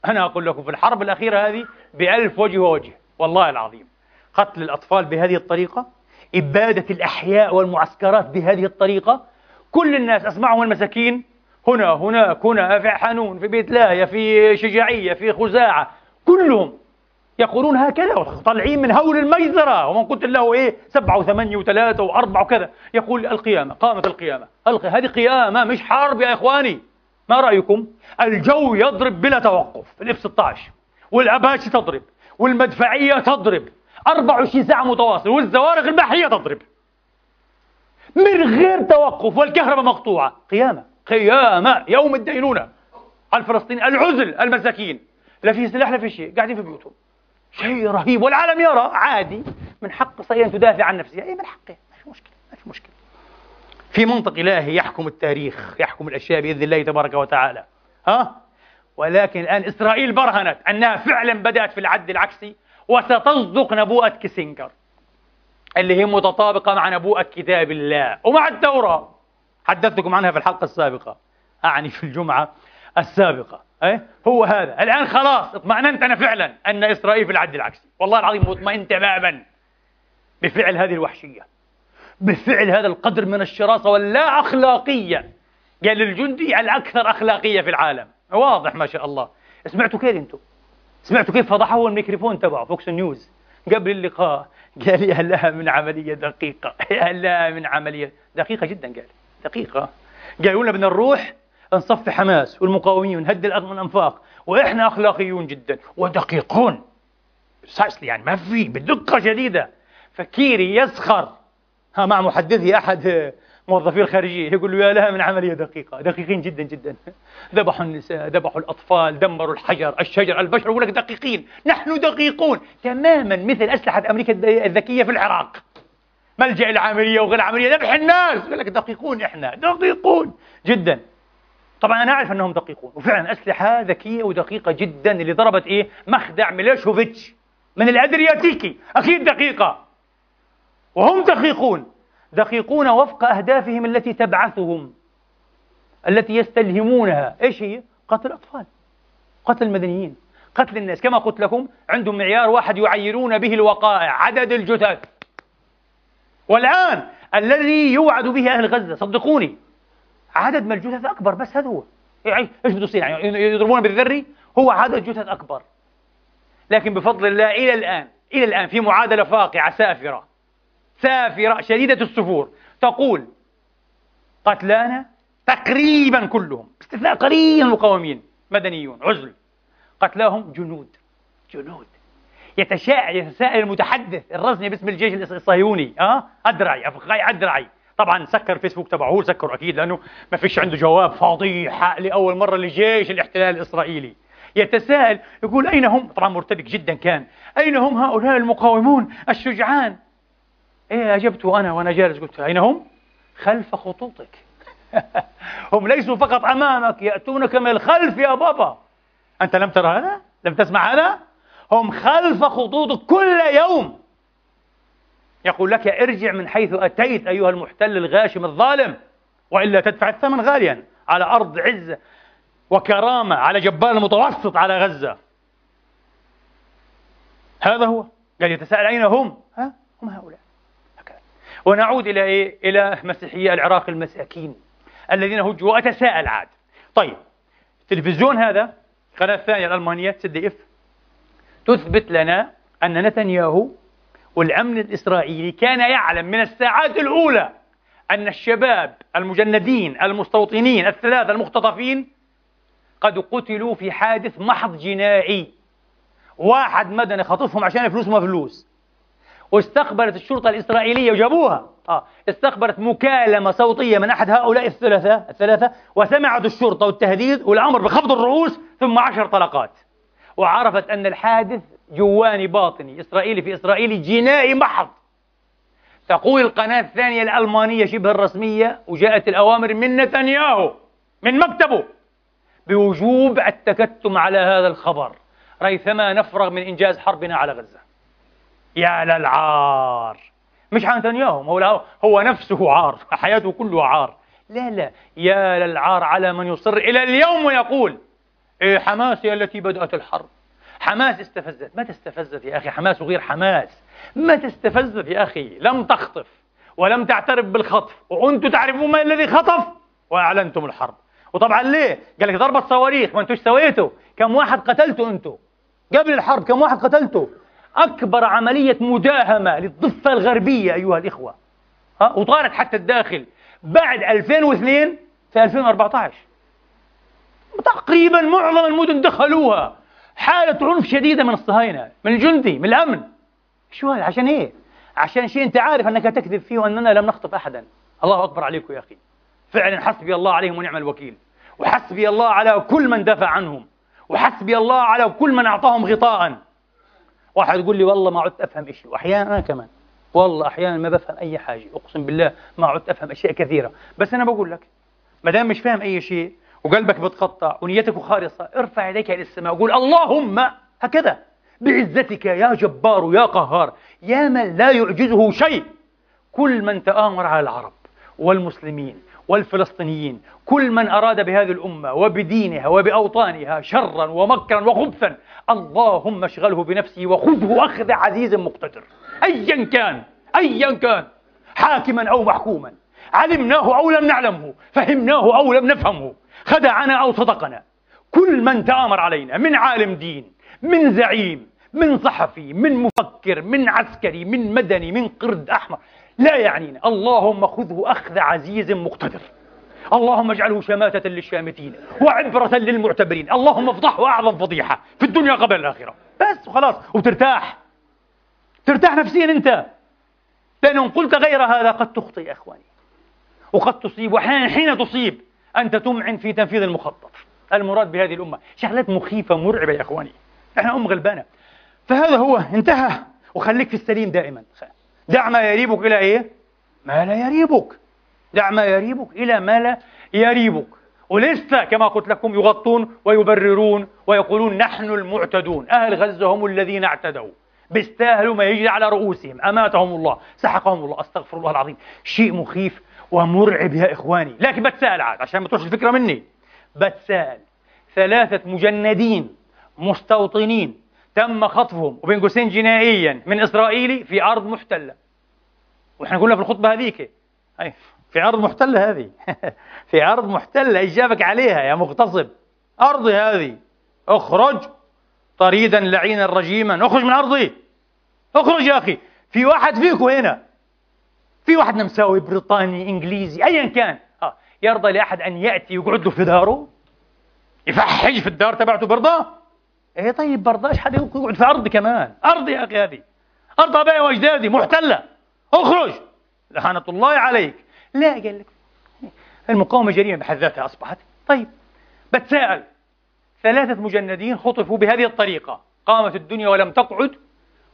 أنا أقول لكم في الحرب الأخيرة هذه بألف وجه ووجه. والله العظيم. قتل الأطفال بهذه الطريقة إبادة الأحياء والمعسكرات بهذه الطريقة كل الناس أسمعهم المساكين هنا هناك هنا في حنون في بيت لاهية في شجاعية في خزاعة. كلهم يقولون هكذا طالعين من هول المجزرة ومن قلت له إيه؟ سبعة وثمانية وثلاثة وأربعة وكذا. يقول القيامة قامت القيامة. هذه قيامة مش حرب يا إخواني. ما رأيكم؟ الجو يضرب بلا توقف. الإف 16 والأباتشي تضرب. والمدفعية تضرب. 24 ساعة متواصل والزوارق البحرية تضرب. من غير توقف. والكهرباء مقطوعة. قيامة. قيامة يوم الدينونة. الفلسطيني العزل المساكين. لا في سلاح لا في شيء. قاعدين في بيوتهم. شيء رهيب. والعالم يرى عادي من حق إسرائيل أن تدافع عن نفسها. أي من حقه. ما في مشكلة ما في مشكلة. في منطق إلهي يحكم التاريخ يحكم الأشياء بإذن الله تبارك وتعالى. ها؟ ولكن الآن إسرائيل برهنت أنها فعلا بدأت في العد العكسي وستصدق نبوءة كيسنجر اللي هي متطابقة مع نبوءة كتاب الله. ومع التوراة. حدثتكم عنها في الحلقة السابقة. أعني في الجمعة السابقة. أيه؟ هو هذا. الآن خلاص اطمأننت أنا فعلا أن إسرائيل في العد العكسي. والله العظيم مطمئن تماما بفعل هذه الوحشية. بفعل هذا القدر من الشراسة واللا أخلاقية قال الجندي الأكثر أخلاقية في العالم. واضح ما شاء الله. سمعتوا كيف أنتم؟ سمعتوا كيف فضحه الميكروفون تبعه؟ فوكس نيوز قبل اللقاء قال يا لها من عملية دقيقة. يا لها من عملية دقيقة جدا قال. دقيقة. قالوا لنا بدنا نروح؟ نصفي حماس والمقاومين ونهدم الأنفاق. وإحنا أخلاقيون جدا ودقيقون. يعني ما في بدقة شديدة. فكيري يسخر. ها مع محدثي أحد موظفي الخارجية يقول له يا لها من عملية دقيقة. دقيقين جدا جدا. ذبحوا النساء ذبحوا الأطفال دمروا الحجر الشجر البشر يقول لك دقيقين. نحن دقيقون. تماما مثل أسلحة أمريكا الذكية في العراق. ملجأ العملية وغير عملية ذبح الناس. يقول لك دقيقون إحنا دقيقون جدا. طبعا أنا أعرف أنهم دقيقون وفعلا أسلحة ذكية ودقيقة جدا اللي ضربت إيه؟ مخدع ميليشوفيتش. من الأدرياتيكي أكيد دقيقة. وهم دقيقون. دقيقون وفق أهدافهم التي تبعثهم التي يستلهمونها. إيش هي؟ قتل الأطفال. قتل المدنيين. قتل الناس. كما قلت لكم عندهم معيار واحد يعيرون به الوقائع عدد الجثث. والآن الذي يوعد به أهل غزة صدقوني. عدد من الجثث أكبر بس هذا هو. إيش بده يصير يعني يضربون بالذري هو عدد جثث أكبر. لكن بفضل الله إلى الآن إلى الآن في معادلة فاقعة سافرة. سافرة شديدة السفور. تقول قتلانا تقريبا كلهم باستثناء قليل المقاومين مدنيون عزل. قتلاهم جنود. جنود. يتشاءل يتساءل المتحدث الرسمي باسم الجيش الصهيوني آه؟ أدرعي افقاي أدرعي. طبعا سكر فيسبوك تبعه هو سكر أكيد لأنه ما فيش عنده جواب فضيحة لأول مرة لجيش الاحتلال الإسرائيلي. يتساءل يقول أين هم؟ طبعا مرتبك جدا كان. أين هم هؤلاء المقاومون الشجعان؟ إيه اجبته أنا وأنا جالس قلت أين هم؟ خلف خطوطك. هم ليسوا فقط أمامك يأتونك من الخلف يا بابا. أنت لم ترى هذا؟ لم تسمع هذا؟ هم خلف خطوطك كل يوم. يقول لك ارجع من حيث أتيت أيها المحتل الغاشم الظالم وإلا تدفع الثمن غاليا. على أرض عزة وكرامة على جبال المتوسط على غزة. هذا هو. قال يتساءل أين هم؟ ها؟ هم هؤلاء. هكذا. ونعود إلى إيه؟ إلى مسيحيي العراق المساكين الذين هجوا. وأتساءل عاد. طيب التلفزيون هذا القناة الثانية الألمانية تسدي إف. تثبت لنا أن نتنياهو والأمن الإسرائيلي كان يعلم من الساعات الأولى أن الشباب المجندين المستوطنين الثلاثة المختطفين قد قتلوا في حادث محض جنائي. واحد مدني خطفهم عشان فلوس ما فلوس. واستقبلت الشرطة الإسرائيلية وجابوها. آه. استقبلت مكالمة صوتية من أحد هؤلاء الثلاثة الثلاثة وسمعت الشرطة والتهديد والأمر بخفض الرؤوس ثم عشر طلقات. وعرفت أن الحادث جواني باطني. إسرائيلي في إسرائيلي جنائي محض. تقول القناة الثانية الألمانية شبه الرسمية وجاءت الأوامر من نتنياهو من مكتبه بوجوب التكتم على هذا الخبر. ريثما نفرغ من إنجاز حربنا على غزة. يا للعار. مش عن نتنياهو هو, هو نفسه عار حياته كلها عار. لا لا يا للعار على من يصر إلى اليوم ويقول حماس هي التي بدأت الحرب. حماس استفزت. ما تستفزت يا أخي؟ حماس وغير حماس. ما تستفزت يا أخي؟ لم تخطف ولم تعترف بالخطف. وأنتم تعرفون من الذي خطف؟ وأعلنتم الحرب. وطبعا ليه؟ قال لك ضربة صواريخ. ما انتوش سويتوا؟ كم واحد قتلتوا أنتم قبل الحرب كم واحد قتلتوا؟ أكبر عملية مداهمة للضفة الغربية أيها الإخوة. ها؟ وطارت حتى الداخل. بعد 2002 في 2014 تقريبا معظم المدن دخلوها. حالة عنف شديدة من الصهاينة من الجندي من الأمن. شو هذا؟ عشان إيه؟ عشان شيء أنت عارف أنك تكذب فيه وأننا لم نخطف أحدا. الله أكبر عليكم يا أخي. فعلا حسبي الله عليهم ونعم الوكيل. وحسبي الله على كل من دافع عنهم. وحسبي الله على كل من أعطاهم غطاء. واحد يقول لي والله ما عدت أفهم شيء وأحيانا أنا كمان. والله أحيانا ما بفهم أي حاجة. أقسم بالله ما عدت أفهم أشياء كثيرة. بس أنا بقول لك ما دام مش فاهم أي شيء وقلبك بتقطع ونيتك خالصة ارفع يديك إلى السماء وقول اللهم هكذا. بعزتك يا جبار يا قهار يا من لا يعجزه شيء. كل من تآمر على العرب والمسلمين والفلسطينيين كل من أراد بهذه الأمة وبدينها وبأوطانها شرا ومكرا وخبثا اللهم اشغله بنفسه وخذه أخذ عزيز مقتدر. أيا كان أيا كان حاكما أو محكوما. علمناه أو لم نعلمه فهمناه أو لم نفهمه. خدعنا أو صدقنا. كل من تآمر علينا من عالم دين من زعيم من صحفي من مفكر من عسكري من مدني من قرد أحمر لا يعنينا. اللهم خذه أخذ عزيز مقتدر. اللهم اجعله شماتة للشامتين وعبرة للمعتبرين. اللهم افضحه أعظم فضيحة في الدنيا قبل الآخرة. بس وخلاص. وترتاح. ترتاح نفسيا أنت. لأنه قلت غير هذا قد تخطئ يا إخواني. وقد تصيب. وأحيانا حين تصيب. أنت تمعن في تنفيذ المخطط. المراد بهذه الأمة. شغلات مخيفة مرعبة يا إخواني. إحنا أم غلبانة. فهذا هو. انتهى. وخليك في السليم دائما. دع ما يريبك إلى إيه؟ ما لا يريبك. دع ما يريبك إلى ما لا يريبك. ولسه كما قلت لكم يغطون ويبررون ويقولون نحن المعتدون. أهل غزة هم الذين اعتدوا. بيستاهلوا ما يجري على رؤوسهم. أماتهم الله. سحقهم الله. أستغفر الله العظيم. شيء مخيف. ومرعب يا إخواني. لكن بتساءل عاد عشان ما تروحش الفكرة مني. بتساءل ثلاثة مجندين مستوطنين تم خطفهم وبين قوسين جنائيا من إسرائيلي في أرض محتلة. وإحنا قلنا في الخطبة هذيك أي في أرض محتلة هذه. في أرض محتلة إجابك عليها يا مغتصب؟ أرضي هذه. أخرج طريدا لعينا رجيما. أخرج من أرضي. أخرج يا أخي. في واحد فيكم هنا. في واحد نمساوي بريطاني إنجليزي أيا كان. آه. يرضى لأحد أن يأتي ويقعد له في داره؟ يفحج في الدار تبعته برضه؟ إيه طيب برضاش حد يقعد في أرضي كمان؟ أرضي يا أخي هذه. أرض أبائي وأجدادي محتلة. اخرج. لعنة الله عليك. لا قال لك. المقاومة جريمة بحد ذاتها أصبحت. طيب بتساءل. ثلاثة مجندين خطفوا بهذه الطريقة. قامت الدنيا ولم تقعد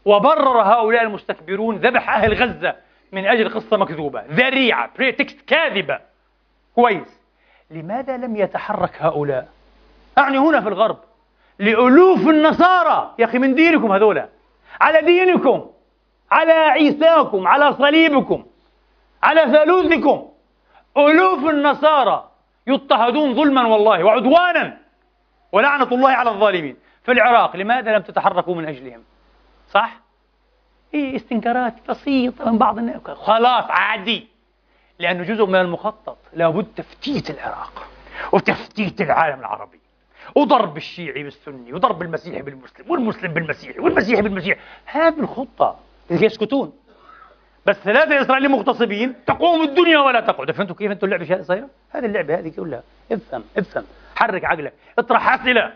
وبرر هؤلاء المستكبرون ذبح أهل غزة. من أجل قصة مكذوبة. ذريعة. بريتكست كاذبة. كويس. لماذا لم يتحرك هؤلاء؟ أعني هنا في الغرب. لألوف النصارى. يا أخي من دينكم هذولا. على دينكم. على عيساكم. على صليبكم. على ثالوثكم. ألوف النصارى. يضطهدون ظلما والله وعدوانا. ولعنة الله على الظالمين. في العراق لماذا لم تتحركوا من أجلهم؟ صح؟ إيه استنكارات بسيطة من بعض الناس. خلاص عادي. لأنه جزء من المخطط. لابد تفتيت العراق وتفتيت العالم العربي وضرب الشيعي بالسني وضرب المسيحي بالمسلم والمسلم بالمسيحي والمسيحي بالمسيحي. هذه الخطة يسكتون. بس ثلاثة إسرائيليين مغتصبين تقوم الدنيا ولا تقعد. فهمتوا كيف أنتم اللعبة صايرة؟ هذه اللعبة هذه كلها. افهم افهم. حرك عقلك. اطرح أسئلة.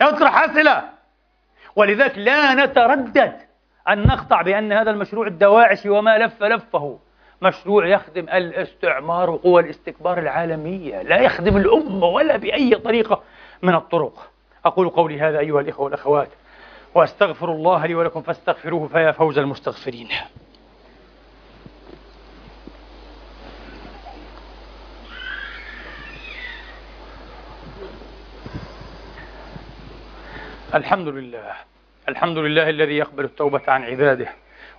اطرح أسئلة. ولذلك لا نتردد. أن نقطع بأن هذا المشروع الدواعشي وما لف لفه. مشروع يخدم الاستعمار وقوى الاستكبار العالمية. لا يخدم الأمة ولا بأي طريقة من الطرق. أقول قولي هذا أيها الإخوة والأخوات وأستغفر الله لي ولكم فاستغفروه فيا فوز المستغفرين. الحمد لله. الحمد لله الذي يقبل التوبة عن عباده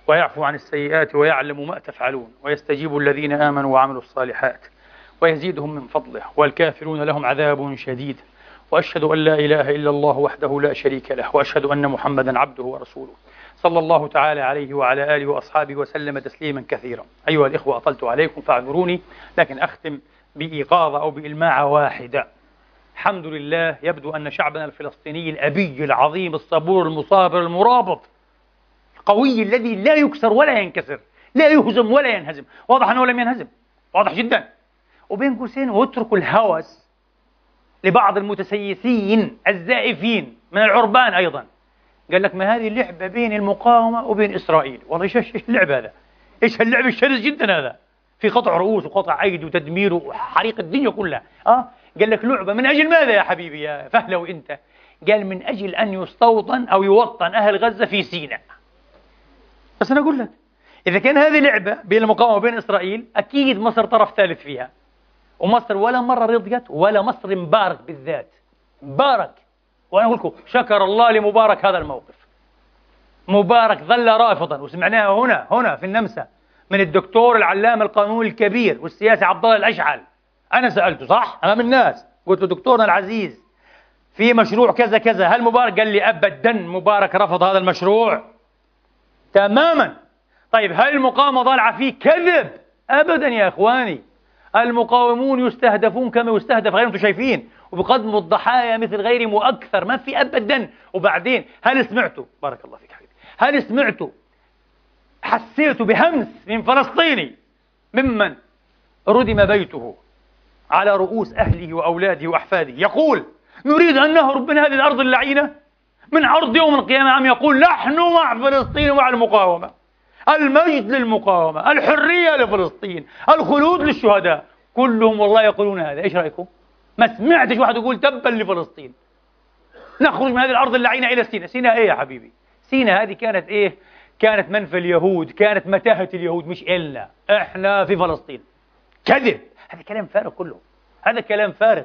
ويعفو عن السيئات ويعلم ما تفعلون ويستجيب الذين آمنوا وعملوا الصالحات ويزيدهم من فضله والكافرون لهم عذاب شديد وأشهد أن لا إله إلا الله وحده لا شريك له وأشهد أن محمدا عبده ورسوله. صلى الله تعالى عليه وعلى آله وأصحابه وسلم تسليما كثيرا. أيها الإخوة أطلت عليكم فاعذروني لكن أختم بإيقاظة أو بإلماعة واحدة. الحمد لله يبدو أن شعبنا الفلسطيني الأبي العظيم الصبور المصابر المرابط القوي الذي لا يكسر ولا ينكسر لا يهزم ولا ينهزم واضح أنه لم ينهزم واضح جدا وبين قوسين واتركوا الهوس لبعض المتسيسين الزائفين من العربان أيضا قال لك ما هذه اللعبة بين المقاومة وبين إسرائيل والله إيش إيش اللعب هذا؟ إيش هاللعب الشرس جدا هذا؟ في قطع رؤوس وقطع أيدي وتدمير وحريق الدنيا كلها أه؟ قال لك لعبة من أجل ماذا يا حبيبي يا فهلوي أنت؟ قال من أجل أن يستوطن أو يوطن أهل غزة في سيناء. بس أنا أقول لك إذا كان هذه لعبة بين المقاومة وبين إسرائيل أكيد مصر طرف ثالث فيها. ومصر ولا مرة رضيت ولا مصر مبارك بالذات. مبارك. وأنا أقول لكم شكر الله لمبارك هذا الموقف. مبارك ظل رافضا وسمعناها هنا هنا في النمسا من الدكتور العلامة القانوني الكبير والسياسي عبد الله الأشعل. أنا سألته صح؟ أمام الناس. قلت له دكتورنا العزيز في مشروع كذا كذا هل مبارك؟ قال لي أبدا مبارك رفض هذا المشروع. تماما. طيب هل المقاومة ضالعة فيه؟ كذب. أبدا يا إخواني. المقاومون يستهدفون كما يستهدف غيرهم أنتم شايفين. وبقدموا الضحايا مثل غيرهم وأكثر ما في ابدا. وبعدين هل سمعتوا؟ بارك الله فيك حبيبي. هل سمعتوا؟ حسيتوا بهمس من فلسطيني. ممن ردم بيته. على رؤوس أهله وأولاده وأحفاده. يقول نريد أن نهرب من هذه الأرض اللعينة؟ من عرض يوم القيامة عم يقول نحن مع فلسطين ومع المقاومة المجد للمقاومة الحرية لفلسطين الخلود للشهداء كلهم والله يقولون هذا. إيش رأيكم؟ ما سمعتش واحد يقول تبا لفلسطين. نخرج من هذه الأرض اللعينة إلى سيناء. سيناء إيه يا حبيبي؟ سيناء هذه كانت إيه؟ كانت منفى اليهود كانت متاهة اليهود مش إلنا. إحنا في فلسطين. كذب. هذا كلام فارغ كله. هذا كلام فارغ.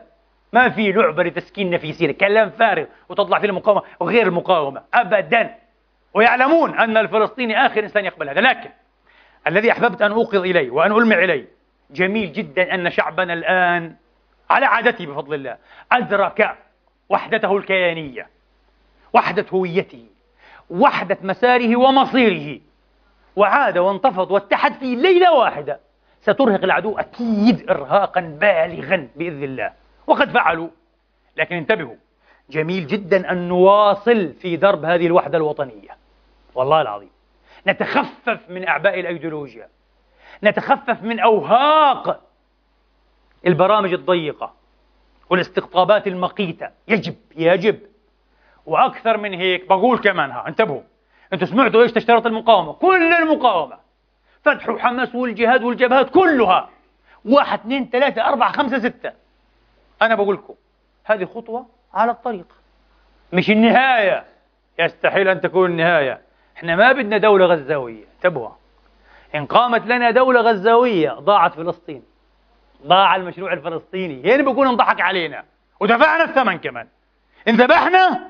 ما في لعبة لتسكيننا في سيناء كلام فارغ. وتطلع فيه المقاومة وغير المقاومة. أبدا. ويعلمون أن الفلسطيني آخر إنسان يقبل هذا. لكن الذي أحببت أن أوقظ إليه وأن ألمع إليه جميل جدا أن شعبنا الآن على عادته بفضل الله أدرك وحدته الكيانية وحدة هويته وحدة مساره ومصيره. وعاد وانتفض واتحد في ليلة واحدة. سترهق العدو أكيد إرهاقا بالغا بإذن الله. وقد فعلوا. لكن انتبهوا جميل جدا أن نواصل في درب هذه الوحدة الوطنية. والله العظيم. نتخفف من أعباء الأيديولوجيا. نتخفف من أوهاق البرامج الضيقة والاستقطابات المقيتة. يجب يجب. وأكثر من هيك بقول كمان ها انتبهوا. أنتم سمعتوا إيش تشترط المقاومة؟ كل المقاومة. فتح وحماس والجهاد والجبهات كلها. واحد اثنين ثلاثة أربعة خمسة ستة. أنا بقول لكم هذه خطوة على الطريق. مش النهاية. يستحيل أن تكون النهاية. إحنا ما بدنا دولة غزاوية. انتبهوا. إن قامت لنا دولة غزاوية ضاعت فلسطين. ضاع المشروع الفلسطيني. هنا بيكون انضحك علينا. ودفعنا الثمن كمان. انذبحنا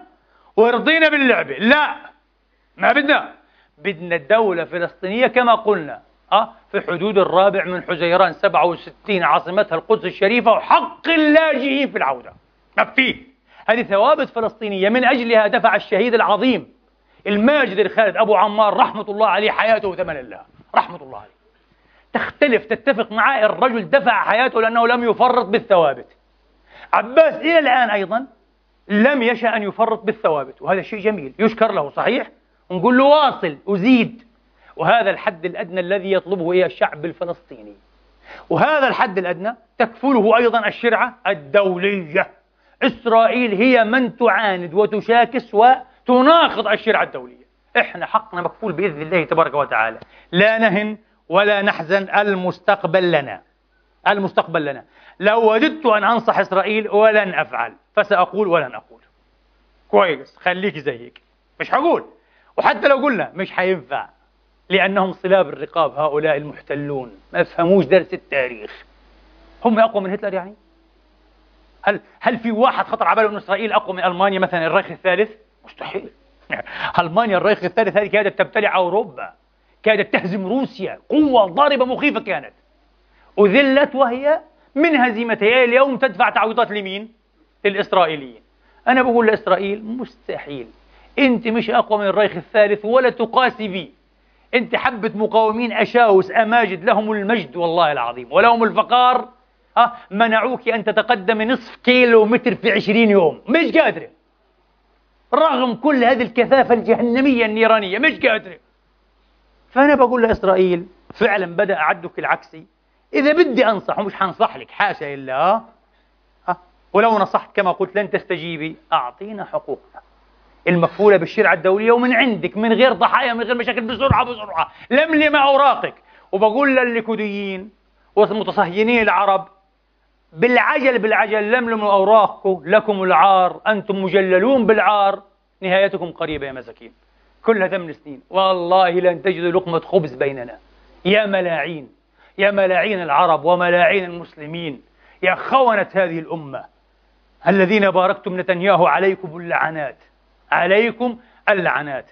ورضينا باللعبة. لا. ما بدنا. بدنا الدولة فلسطينية كما قلنا أه في حدود الرابع من حزيران 67 عاصمتها القدس الشريفة وحق اللاجئين في العودة. ما فيه هذه ثوابت فلسطينية من أجلها دفع الشهيد العظيم الماجد الخالد أبو عمار رحمة الله عليه حياته ثمن الله. رحمة الله عليه. تختلف تتفق معاه الرجل دفع حياته لأنه لم يفرط بالثوابت. عباس إلى الآن أيضا لم يشأ أن يفرط بالثوابت وهذا شيء جميل. يشكر له صحيح؟ ونقول له واصل أزيد. وهذا الحد الأدنى الذي يطلبه إيه الشعب الفلسطيني. وهذا الحد الأدنى تكفله أيضا الشرعة الدولية. إسرائيل هي من تعاند وتشاكس وتناقض الشرعة الدولية. إحنا حقنا مكفول بإذن الله تبارك وتعالى. لا نهن ولا نحزن المستقبل لنا. المستقبل لنا. لو وددت أن أنصح إسرائيل ولن أفعل فسأقول ولن أقول. كويس خليك زي هيك مش حقول وحتى لو قلنا مش حينفع لأنهم صلاب الرقاب هؤلاء المحتلون. ما يفهموش درس التاريخ. هم أقوى من هتلر يعني؟ هل هل في واحد خطر على باله أن إسرائيل أقوى من ألمانيا مثلا الريخ الثالث؟ مستحيل. ألمانيا الريخ الثالث هذه كادت تبتلع أوروبا كادت تهزم روسيا. قوة ضاربة مخيفة كانت. أذلت وهي من هزيمتها. اليوم تدفع تعويضات لمين؟ للإسرائيليين. أنا بقول لإسرائيل مستحيل. أنت مش أقوى من الريخ الثالث ولا تقاسي بي. أنت حبة مقاومين أشاوس أماجد لهم المجد والله العظيم ولهم الفقار. ها منعوك أن تتقدم نصف كيلو متر في عشرين يوم. مش قادرة. رغم كل هذه الكثافة الجهنمية النيرانية مش قادرة. فأنا بقول لإسرائيل فعلا بدأ عدك العكسي إذا بدي أنصح ومش حنصح لك حاشا إلا ها. ولو نصحت كما قلت لن تستجيبي. أعطينا حقوقنا المكفولة بالشرعة الدولية ومن عندك من غير ضحايا من غير مشاكل بسرعة بسرعة. لملم أوراقك. وبقول للليكوديين والمتصهينين العرب بالعجل بالعجل لملموا أوراقكم لكم العار. أنتم مجللون بالعار. نهايتكم قريبة يا مساكين. كلها ثمان سنين. والله لن تجدوا لقمة خبز بيننا. يا ملاعين يا ملاعين العرب وملاعين المسلمين. يا خونة هذه الأمة. الذين باركتم نتنياهو عليكم اللعنات. عليكم اللعنات.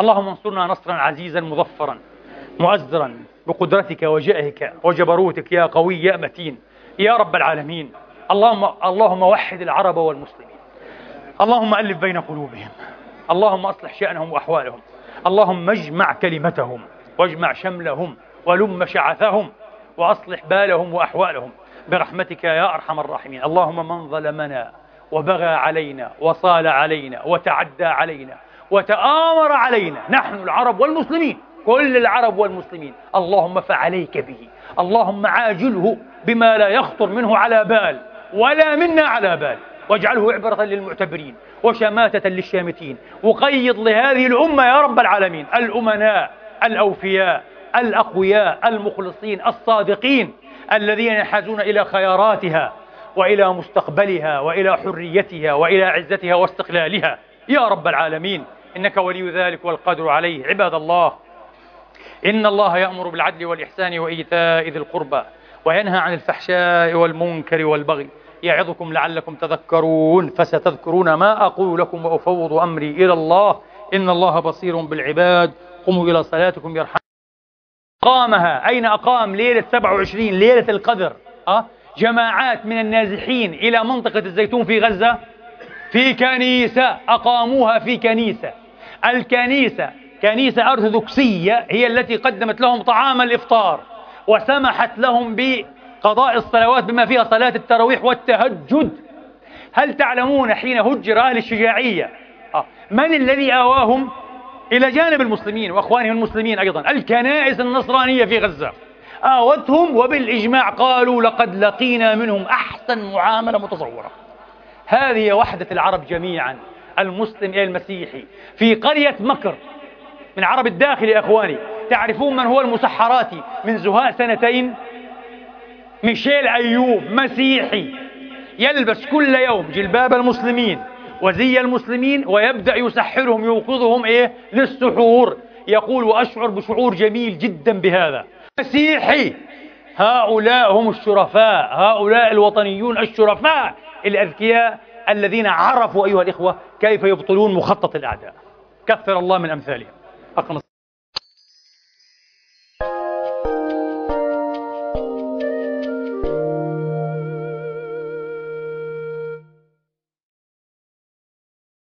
اللهم انصرنا نصرا عزيزا مظفرا مؤزرا بقدرتك وجائك وجبروتك يا قوي يا متين يا رب العالمين. اللهم اللهم وحد العرب والمسلمين. اللهم ألف بين قلوبهم. اللهم أصلح شأنهم وأحوالهم. اللهم اجمع كلمتهم واجمع شملهم ولم شعثهم وأصلح بالهم وأحوالهم. برحمتك يا أرحم الراحمين. اللهم من ظلمنا وبغى علينا وصال علينا وتعدى علينا وتآمر علينا. نحن العرب والمسلمين كل العرب والمسلمين. اللهم فعليك به. اللهم عاجله بما لا يخطر منه على بال ولا منا على بال. واجعله عبرة للمعتبرين وشماتة للشامتين. وقيض لهذه الأمة يا رب العالمين. الأمناء الأوفياء الأقوياء المخلصين الصادقين الذين ينحازون إلى خياراتها. وإلى مستقبلها وإلى حريتها وإلى عزتها واستقلالها. يا رب العالمين إنك ولي ذلك والقادر عليه. عباد الله إن الله يأمر بالعدل والإحسان وإيتاء ذي القربى وينهى عن الفحشاء والمنكر والبغي يعظكم لعلكم تذكرون فستذكرون ما أقول لكم وأفوض أمري إلى الله. إن الله بصير بالعباد. قوموا إلى صلاتكم يرحم أقامها. أين أقام ليلة 27 ليلة القدر. أه؟ جماعات من النازحين إلى منطقة الزيتون في غزة في كنيسة أقاموها في كنيسة. الكنيسة كنيسة أرثوذكسية هي التي قدمت لهم طعام الإفطار وسمحت لهم بقضاء الصلوات بما فيها صلاة التراويح والتهجد. هل تعلمون حين هجر أهل الشجاعية؟ آه، من الذي آواهم؟ إلى جانب المسلمين وأخوانهم المسلمين أيضا الكنائس النصرانية في غزة. آوتهم وبالإجماع قالوا لقد لقينا منهم أحسن معاملة متصورة. هذه وحدة العرب جميعا المسلم إلى المسيحي في قرية مكر من عرب الداخل يا إخواني. تعرفون من هو المسحراتي؟ من زهاء سنتين ميشيل أيوب مسيحي يلبس كل يوم جلباب المسلمين وزي المسلمين ويبدأ يسحرهم يوقظهم إيه؟ للسحور. يقول وأشعر بشعور جميل جدا بهذا. مسيحي هؤلاء هم الشرفاء. هؤلاء الوطنيون الشرفاء الأذكياء الذين عرفوا أيها الإخوة كيف يبطلون مخطط الأعداء. كثر الله من أمثالهم.